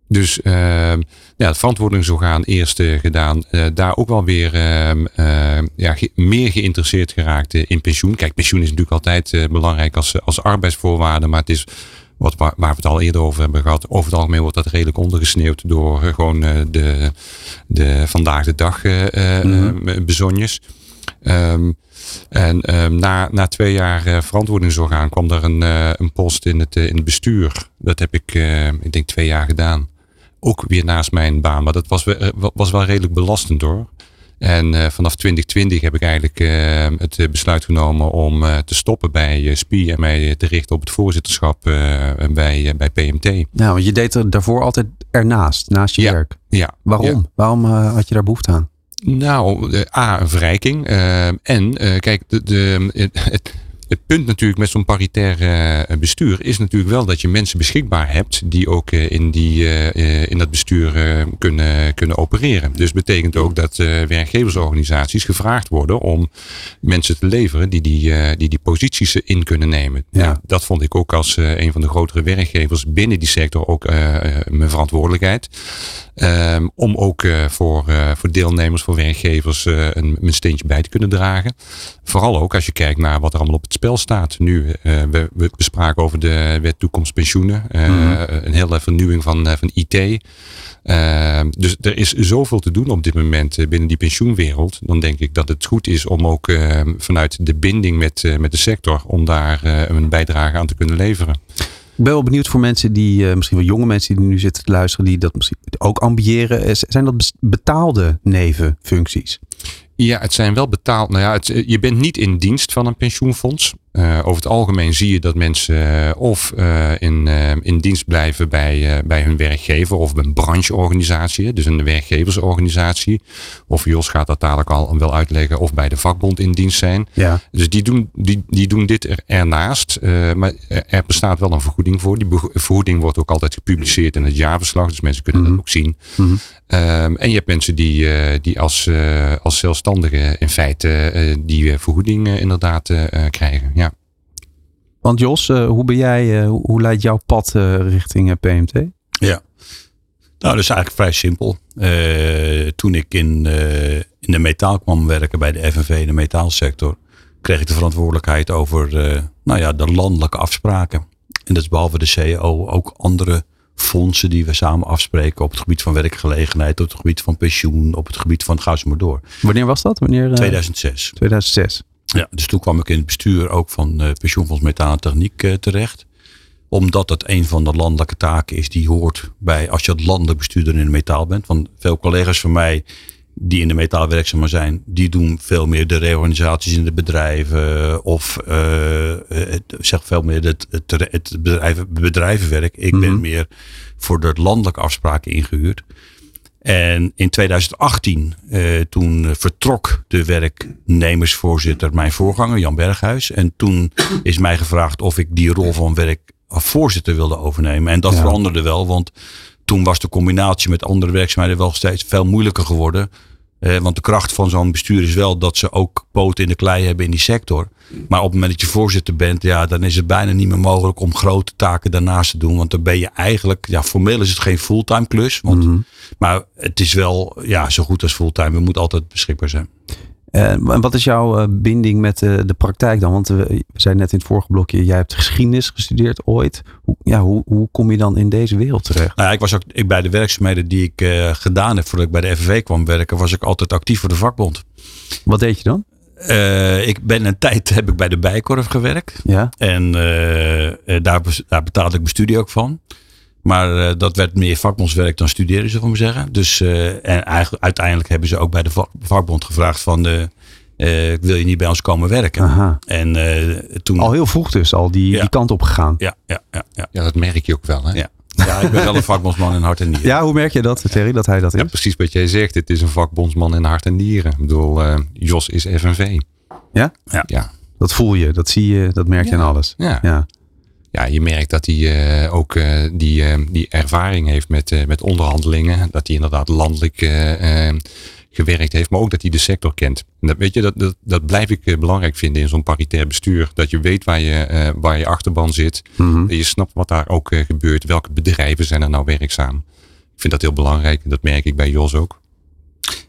Dus ehm, ja, het verantwoordingsorgaan eerst eh, gedaan. Eh, daar ook wel weer ehm, ehm, ja, ge- meer geïnteresseerd geraakt eh, in pensioen. Kijk, pensioen is natuurlijk altijd belangrijk als, als arbeidsvoorwaarde. Maar het is wat, waar, waar we het al eerder over hebben gehad. Over het algemeen wordt dat redelijk ondergesneeuwd door gewoon de, de vandaag de dag Mhm. bezonjes. En na, na twee jaar eh, verantwoordingsorgaan kwam er een, een post in het, in het bestuur. Dat heb ik, ik denk, twee jaar gedaan. Ook weer naast mijn baan. Maar dat was, wel- eh, was wel redelijk belastend hoor. En eh, vanaf 2020 heb ik eigenlijk eh, het besluit genomen om te stoppen bij SPI en mij te richten op het voorzitterschap bij, bij PMT. Nou, want je deed er daarvoor altijd ernaast, naast je Ja. werk. Ja. Waarom? Ja. Waarom had je daar behoefte aan? Nou, A, een verrijking. en kijk, de, de, het, het punt natuurlijk met zo'n paritair eh, bestuur is natuurlijk wel dat je mensen beschikbaar hebt die ook eh, in, die, eh, in dat bestuur kunnen, kunnen opereren. Dus betekent ook dat werkgeversorganisaties gevraagd worden om mensen te leveren die die, die, die posities in kunnen nemen. Ja. Nou, dat vond ik ook als een van de grotere werkgevers binnen die sector ook mijn verantwoordelijkheid. Ehm, om ook eh, voor, eh, voor deelnemers, voor werkgevers eh, een, een steentje bij te kunnen dragen. Vooral ook als je kijkt naar wat er allemaal op het spel staat. Nu, we, we spraken over de wet toekomst pensioenen. Mhm. Een hele vernieuwing van, van IT. Ehm, dus er is zoveel te doen op dit moment binnen die pensioenwereld. Dan denk ik dat het goed is om ook eh, vanuit de binding met, met de sector. om daar een bijdrage aan te kunnen leveren. Ik ben wel benieuwd voor mensen die, eh, misschien wel jonge mensen die nu zitten te luisteren, die dat misschien ook ambiëren. Eh, Zijn dat betaalde nevenfuncties? Ja, het zijn wel betaald. Nou ja, eh, je bent niet in dienst van een pensioenfonds. Eh, over het algemeen zie je dat mensen eh, of eh, in, in dienst blijven bij, bij hun werkgever of bij een brancheorganisatie, dus een werkgeversorganisatie. Of Jos gaat dat dadelijk al wel uitleggen, of bij de vakbond in dienst zijn. Ja. Dus die doen, die, die doen dit er, ernaast. maar er bestaat wel een vergoeding voor. Die vergoeding wordt ook altijd gepubliceerd in het jaarverslag. Dus mensen kunnen Mhm. dat ook zien. Mhm. Ehm, en je hebt mensen die, die als, als zelfstandigen in feite die vergoeding inderdaad krijgen. Ja. Want Jos, eh, hoe ben jij, eh, hoe- leidt jouw pad eh, richting PMT? Ja. Nou, dat is eigenlijk vrij simpel. Toen ik in, in de metaal kwam werken bij de FNV, de metaalsector, kreeg ik de verantwoordelijkheid over nou ja, de landelijke afspraken. En dat is behalve de CEO ook andere fondsen die we samen afspreken op het gebied van werkgelegenheid, op het gebied van pensioen, op het gebied van ga zo maar door. Wanneer was dat? Wanneer? eh, 2006. 2006. Ja, dus toen kwam ik in het bestuur ook van eh Pensioenfonds Metaal en Techniek eh, terecht. Omdat het een van de landelijke taken is die hoort bij als je het landelijk bestuurder in de metaal bent. Want veel collega's van mij die in de metaal werkzaam zijn, die doen veel meer de reorganisaties in de bedrijven. Of eh, het, zeg veel meer het, het, het bedrijven, bedrijvenwerk. Ik Mhm. ben meer voor de landelijke afspraken ingehuurd. En in 2018, eh, toen vertrok de werknemersvoorzitter, mijn voorganger, Jan Berghuis. En toen is mij gevraagd of ik die rol van werkvoorzitter wilde overnemen. En dat Ja. veranderde wel, want toen was de combinatie met andere werkzaamheden wel steeds veel moeilijker geworden. Eh, want de kracht van zo'n bestuur is wel dat ze ook poten in de klei hebben in die sector. Maar op het moment dat je voorzitter bent, ja, dan is het bijna niet meer mogelijk om grote taken daarnaast te doen. Want dan ben je eigenlijk, ja, formeel is het geen fulltime klus. Want, Mhm. Maar het is wel ja, zo goed als fulltime. We moeten altijd beschikbaar zijn. Eh, en wat is jouw eh, binding met eh, de praktijk dan? Want we zeiden net in het vorige blokje, jij hebt geschiedenis gestudeerd ooit. Hoe, ja, hoe, hoe kom je dan in deze wereld terecht? Nou, ja, ik was ook ik, bij de werkzaamheden die ik gedaan heb voordat ik bij de FNV kwam werken, was ik altijd actief voor de vakbond. Wat deed je dan? Ik ben een [LAUGHS] tijd heb ik bij de Bijkorf gewerkt. Ja. En daar, daar betaalde ik mijn studie ook van. Maar eh, dat werd meer vakbondswerk dan studeren, zullen we maar zeggen. Dus, eh, en eigenlijk, uiteindelijk hebben ze ook bij de vak- vakbond gevraagd van... eh, eh, wil je niet bij ons komen werken? Aha. En eh, toen... Al heel vroeg dus, al die, Ja. die kant op gegaan. Ja, ja, ja, ja. ja, dat merk je ook wel. Hè? Ja. ja, ik ben wel een vakbondsman in hart en nieren. Ja, hoe merk je dat, Terry, dat hij dat is? Ja, precies wat jij zegt. Het is een vakbondsman in hart en nieren. Ik bedoel, eh, Jos is FNV. Ja? Ja. Ja. Dat voel je, dat zie je, dat merk je aan alles. Ja. Ja. Ja, je merkt dat hij eh, ook eh, die, eh, die ervaring heeft met, met onderhandelingen. Dat hij inderdaad landelijk gewerkt heeft, maar ook dat hij de sector kent. En dat, weet je, dat, dat, dat blijf ik belangrijk vinden in zo'n paritair bestuur. Dat je weet waar je, waar je achterban zit. Dat je snapt wat daar ook gebeurt. Welke bedrijven zijn er nou werkzaam. Ik vind dat heel belangrijk en dat merk ik bij Jos ook.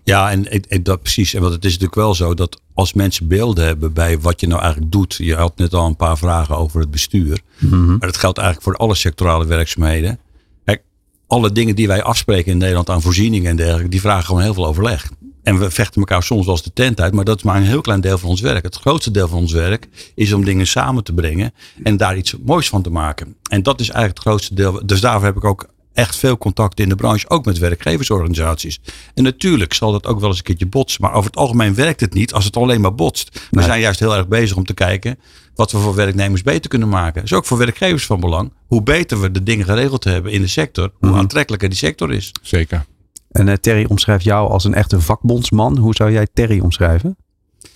Ja, en, en, en dat precies. En want het is natuurlijk wel zo dat als mensen beelden hebben bij wat je nou eigenlijk doet. Je had net al een paar vragen over het bestuur. Maar dat geldt eigenlijk voor alle sectorale werkzaamheden. Kijk, alle dingen die wij afspreken in Nederland aan voorzieningen en dergelijke, die vragen gewoon heel veel overleg. En we vechten elkaar soms wel eens de tent uit, maar dat is maar een heel klein deel van ons werk. Het grootste deel van ons werk is om dingen samen te brengen en daar iets moois van te maken. En dat is eigenlijk het grootste deel. Dus daarvoor heb ik ook echt veel contact in de branche, ook met werkgeversorganisaties. En natuurlijk zal dat ook wel eens een keertje botsen, maar over het algemeen werkt het niet als het alleen maar botst. We Nee. zijn juist heel erg bezig om te kijken wat we voor werknemers beter kunnen maken. Dat is ook voor werkgevers van belang. Hoe beter we de dingen geregeld hebben in de sector, hoe Mhm. aantrekkelijker die sector is. Zeker. En eh, Terry omschrijft jou als een echte vakbondsman. Hoe zou jij Terry omschrijven?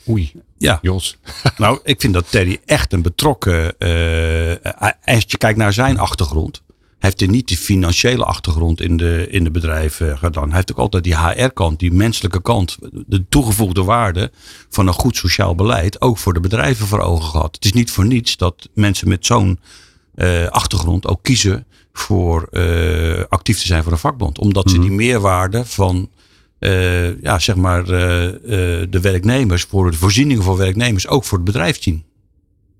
Oei, Ja, Jos. [LAUGHS] nou, ik vind dat Terry echt een betrokken. eh, als je kijkt naar zijn achtergrond. Heeft hij niet die financiële achtergrond in de, in de bedrijven gedaan. Hij heeft ook altijd die HR-kant, die menselijke kant. De toegevoegde waarde van een goed sociaal beleid. Ook voor de bedrijven voor ogen gehad. Het is niet voor niets dat mensen met zo'n eh, achtergrond ook kiezen voor eh, actief te zijn voor een vakbond. Omdat ze die meerwaarde van eh, ja, zeg maar, eh, eh, de werknemers, voor de voorzieningen voor werknemers, ook voor het bedrijf zien.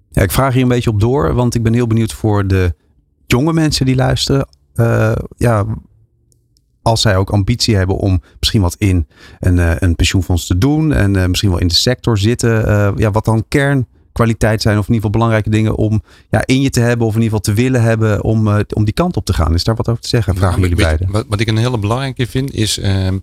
Ja, ik vraag hier een beetje op door, want ik ben heel benieuwd voor de jonge mensen die luisteren. Eh, ja, als zij ook ambitie hebben om misschien wat in een, eh, een pensioenfonds te doen en eh, misschien wel in de sector zitten. ja, wat dan kernkwaliteit zijn of in ieder geval belangrijke dingen om ja, in je te hebben of in ieder geval te willen hebben om, om die kant op te gaan. Is daar wat over te zeggen? Vragen jullie beiden. Wat, wat ik een hele belangrijke vind is. ehm,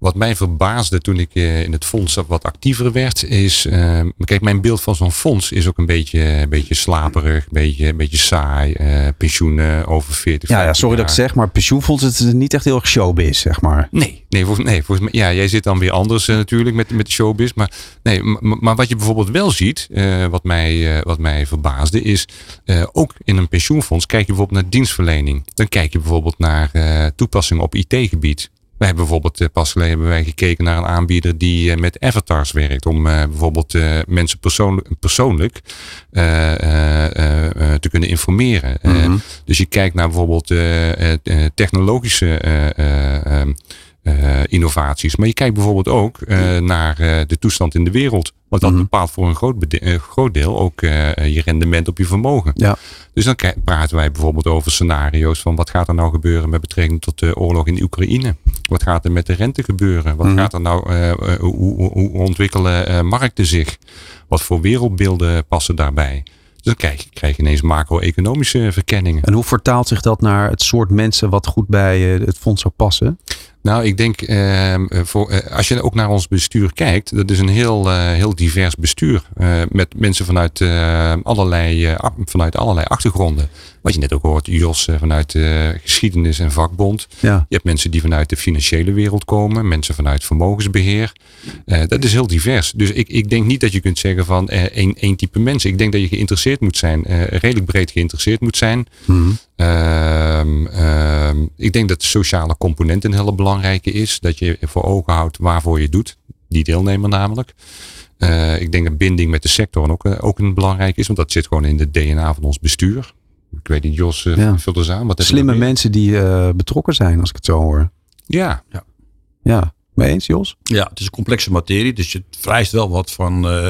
wat mij verbaasde toen ik eh, in het fonds wat actiever werd, is. ehm, kijk, mijn beeld van zo'n fonds is ook een beetje, een beetje slaperig, een beetje, een beetje saai. eh, pensioenen over 40. Ja, ja, 50 sorry dat ik zeg, maar pensioenfonds het is niet echt heel erg showbiz, zeg maar. Nee, nee, volgens, nee volgens mij, ja, jij zit dan weer anders natuurlijk met, met showbiz. Maar, nee, maar wat je bijvoorbeeld wel ziet, wat, mij, wat mij verbaasde, is ook in een pensioenfonds kijk je bijvoorbeeld naar dienstverlening. Dan kijk je bijvoorbeeld naar toepassingen op IT-gebied. We hebben bijvoorbeeld eh, pas geleden hebben wij gekeken naar een aanbieder die eh, met avatars werkt. Om eh, bijvoorbeeld mensen persoonlijk, persoonlijk te kunnen informeren. Mhm. dus je kijkt naar bijvoorbeeld technologische innovaties. Maar je kijkt bijvoorbeeld ook eh, naar eh, de toestand in de wereld. Want dat Mhm. bepaalt voor een groot, eh, groot deel ook eh, je rendement op je vermogen. Ja. Dus dan praten wij bijvoorbeeld over scenario's van wat gaat er nou gebeuren met betrekking tot de oorlog in Oekraïne? Wat gaat er met de rente gebeuren? Wat Mhm. gaat er nou, eh, eh, hoe, hoe, ontwikkelen eh, markten zich? Wat voor wereldbeelden passen daarbij? Dus dan krijg je, krijg je ineens macro-economische verkenningen. En hoe vertaalt zich dat naar het soort mensen wat goed bij eh, het fonds zou passen? Nou, ik denk, ehm, eh, voor, eh, als je ook naar ons bestuur kijkt, dat is een heel, eh, heel divers bestuur. met mensen vanuit, allerlei, vanuit allerlei achtergronden. Wat je net ook hoort, Jos vanuit geschiedenis en vakbond. Ja. Je hebt mensen die vanuit de financiële wereld komen, mensen vanuit vermogensbeheer. Eh, dat is heel divers. Dus ik, ik denk niet dat je kunt zeggen van één, één type mensen. Ik denk dat je geïnteresseerd moet zijn, redelijk breed geïnteresseerd moet zijn. Mhm. Ehm, ehm, ik denk dat de sociale component een hele belangrijke is. Dat je voor ogen houdt waarvoor je doet. Die deelnemer namelijk. Eh, ik denk dat binding met de sector ook, eh, ook een belangrijk is. Want dat zit gewoon in de DNA van ons bestuur. Ik weet niet, Jos, uh, Ja. vult eens aan. Wat Slimme mensen die betrokken zijn, als ik het zo hoor. Ja, Ja, mee eens, Jos? Ja, het is een complexe materie, dus het vereist wel wat van, eh,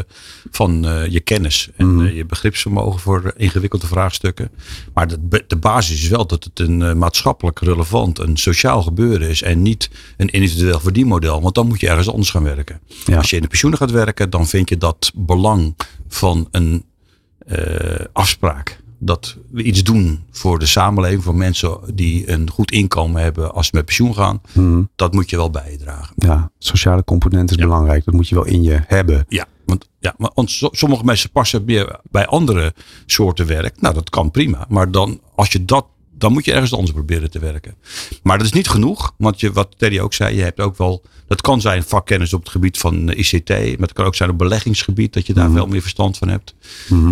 van eh, je kennis en Mhm. eh, je begripsvermogen voor ingewikkelde vraagstukken. Maar de, de basis is wel dat het een maatschappelijk relevant, een sociaal gebeuren is en niet een individueel verdienmodel, want dan moet je ergens anders gaan werken. Ja. Als je in de pensioenen gaat werken, dan vind je dat belang van een afspraak. Dat we iets doen voor de samenleving, voor mensen die een goed inkomen hebben als ze met pensioen gaan. Mhm. Dat moet je wel bijdragen. Ja, sociale component is Ja. belangrijk. Dat moet je wel in je hebben. Ja, want, ja, want so- sommige mensen passen meer bij andere soorten werk. Nou, dat kan prima. Maar dan, als je dat, dan moet je ergens anders proberen te werken. Maar dat is niet genoeg. Want je, wat Terry ook zei, je hebt ook wel. Dat kan zijn vakkennis op het gebied van eh, ICT. Maar het kan ook zijn op beleggingsgebied. Dat je daar Mhm. veel meer verstand van hebt.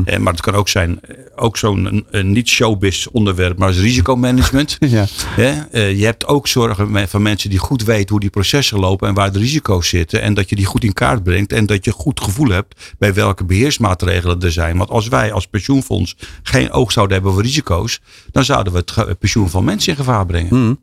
Eh, maar het kan ook zijn, eh, ook zo'n een niet-showbiz onderwerp, maar als risicomanagement. [LAUGHS] Ja. Eh, je hebt ook zorgen van mensen die goed weten hoe die processen lopen en waar de risico's zitten. En dat je die goed in kaart brengt en dat je goed gevoel hebt bij welke beheersmaatregelen er zijn. Want als wij als pensioenfonds geen oog zouden hebben voor risico's, dan zouden we het pensioen van mensen in gevaar brengen. Mhm.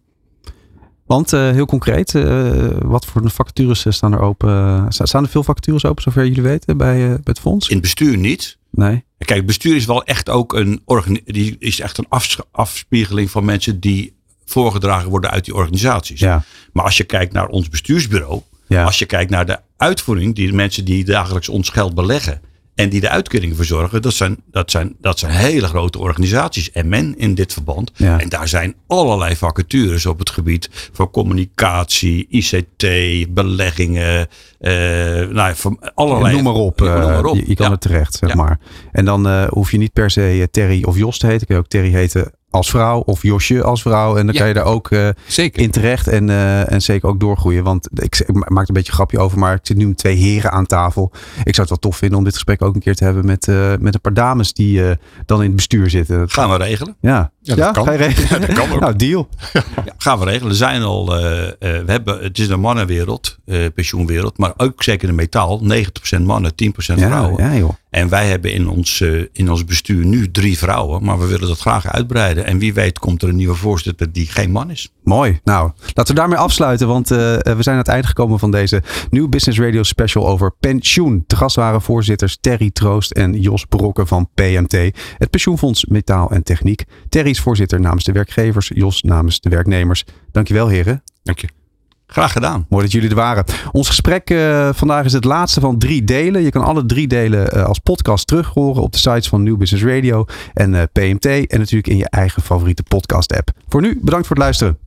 Want uh, heel concreet, uh, wat voor vacatures staan er open? Staan er veel vacatures open, zover jullie weten, bij, bij het fonds? In het bestuur niet. Nee. Kijk, bestuur is wel echt ook een, die is echt een afspiegeling van mensen die voorgedragen worden uit die organisaties. Ja. Maar als je kijkt naar ons bestuursbureau, Ja. als je kijkt naar de uitvoering, die de mensen die dagelijks ons geld beleggen en die de uitkeringen verzorgen, dat zijn, dat zijn, dat zijn hele grote organisaties. En men in dit verband. Ja. En daar zijn allerlei vacatures op het gebied van communicatie, ICT, beleggingen, eh, nou, ja, van allerlei. Noem maar op. Noem maar eh, op. Je, je kan Ja. er terecht, zeg Ja. maar. En dan eh, hoef je niet per se eh, Terry of Jos te heten. Kun je ook Terry heten als vrouw of Josje als vrouw. En dan Ja. kan je daar ook eh, Zeker. in terecht en, eh, en zeker ook doorgroeien. Want ik, ik maak er een beetje een grapje over, maar ik zit nu met twee heren aan tafel. Ik zou het wel tof vinden om dit gesprek ook een keer te hebben met, eh, met een paar dames die eh, dan in het bestuur zitten. Gaan we regelen? Ja, Ja, dat kan. Ga je regelen? [LAUGHS] dat kan ook. Nou, deal. Ja, gaan we regelen. Er zijn al, eh, eh, we hebben, het is een mannenwereld, eh, pensioenwereld, maar ook zeker de metaal. 90% mannen, 10% Ja, vrouwen. ja, joh. En wij hebben in ons, eh, in ons bestuur nu drie vrouwen, maar we willen dat graag uitbreiden. En wie weet komt er een nieuwe voorzitter die geen man is. Mooi. Nou, laten we daarmee afsluiten, want eh, we zijn aan het eind gekomen van deze New Business Radio special over pensioen. Te gast waren voorzitters Terry Troost en Jos Brokken van PMT, het pensioenfonds Metaal en Techniek. Terry is voorzitter namens de werkgevers, Jos namens de werknemers. Dankjewel heren. Dank je. Graag gedaan. Mooi dat jullie er waren. Ons gesprek eh, vandaag is het laatste van drie delen. Je kan alle drie delen eh, als podcast terug horen op de sites van New Business Radio en eh, PMT. En natuurlijk in je eigen favoriete podcast app. Voor nu, bedankt voor het luisteren.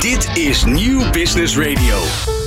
Dit is Nieuw Business Radio.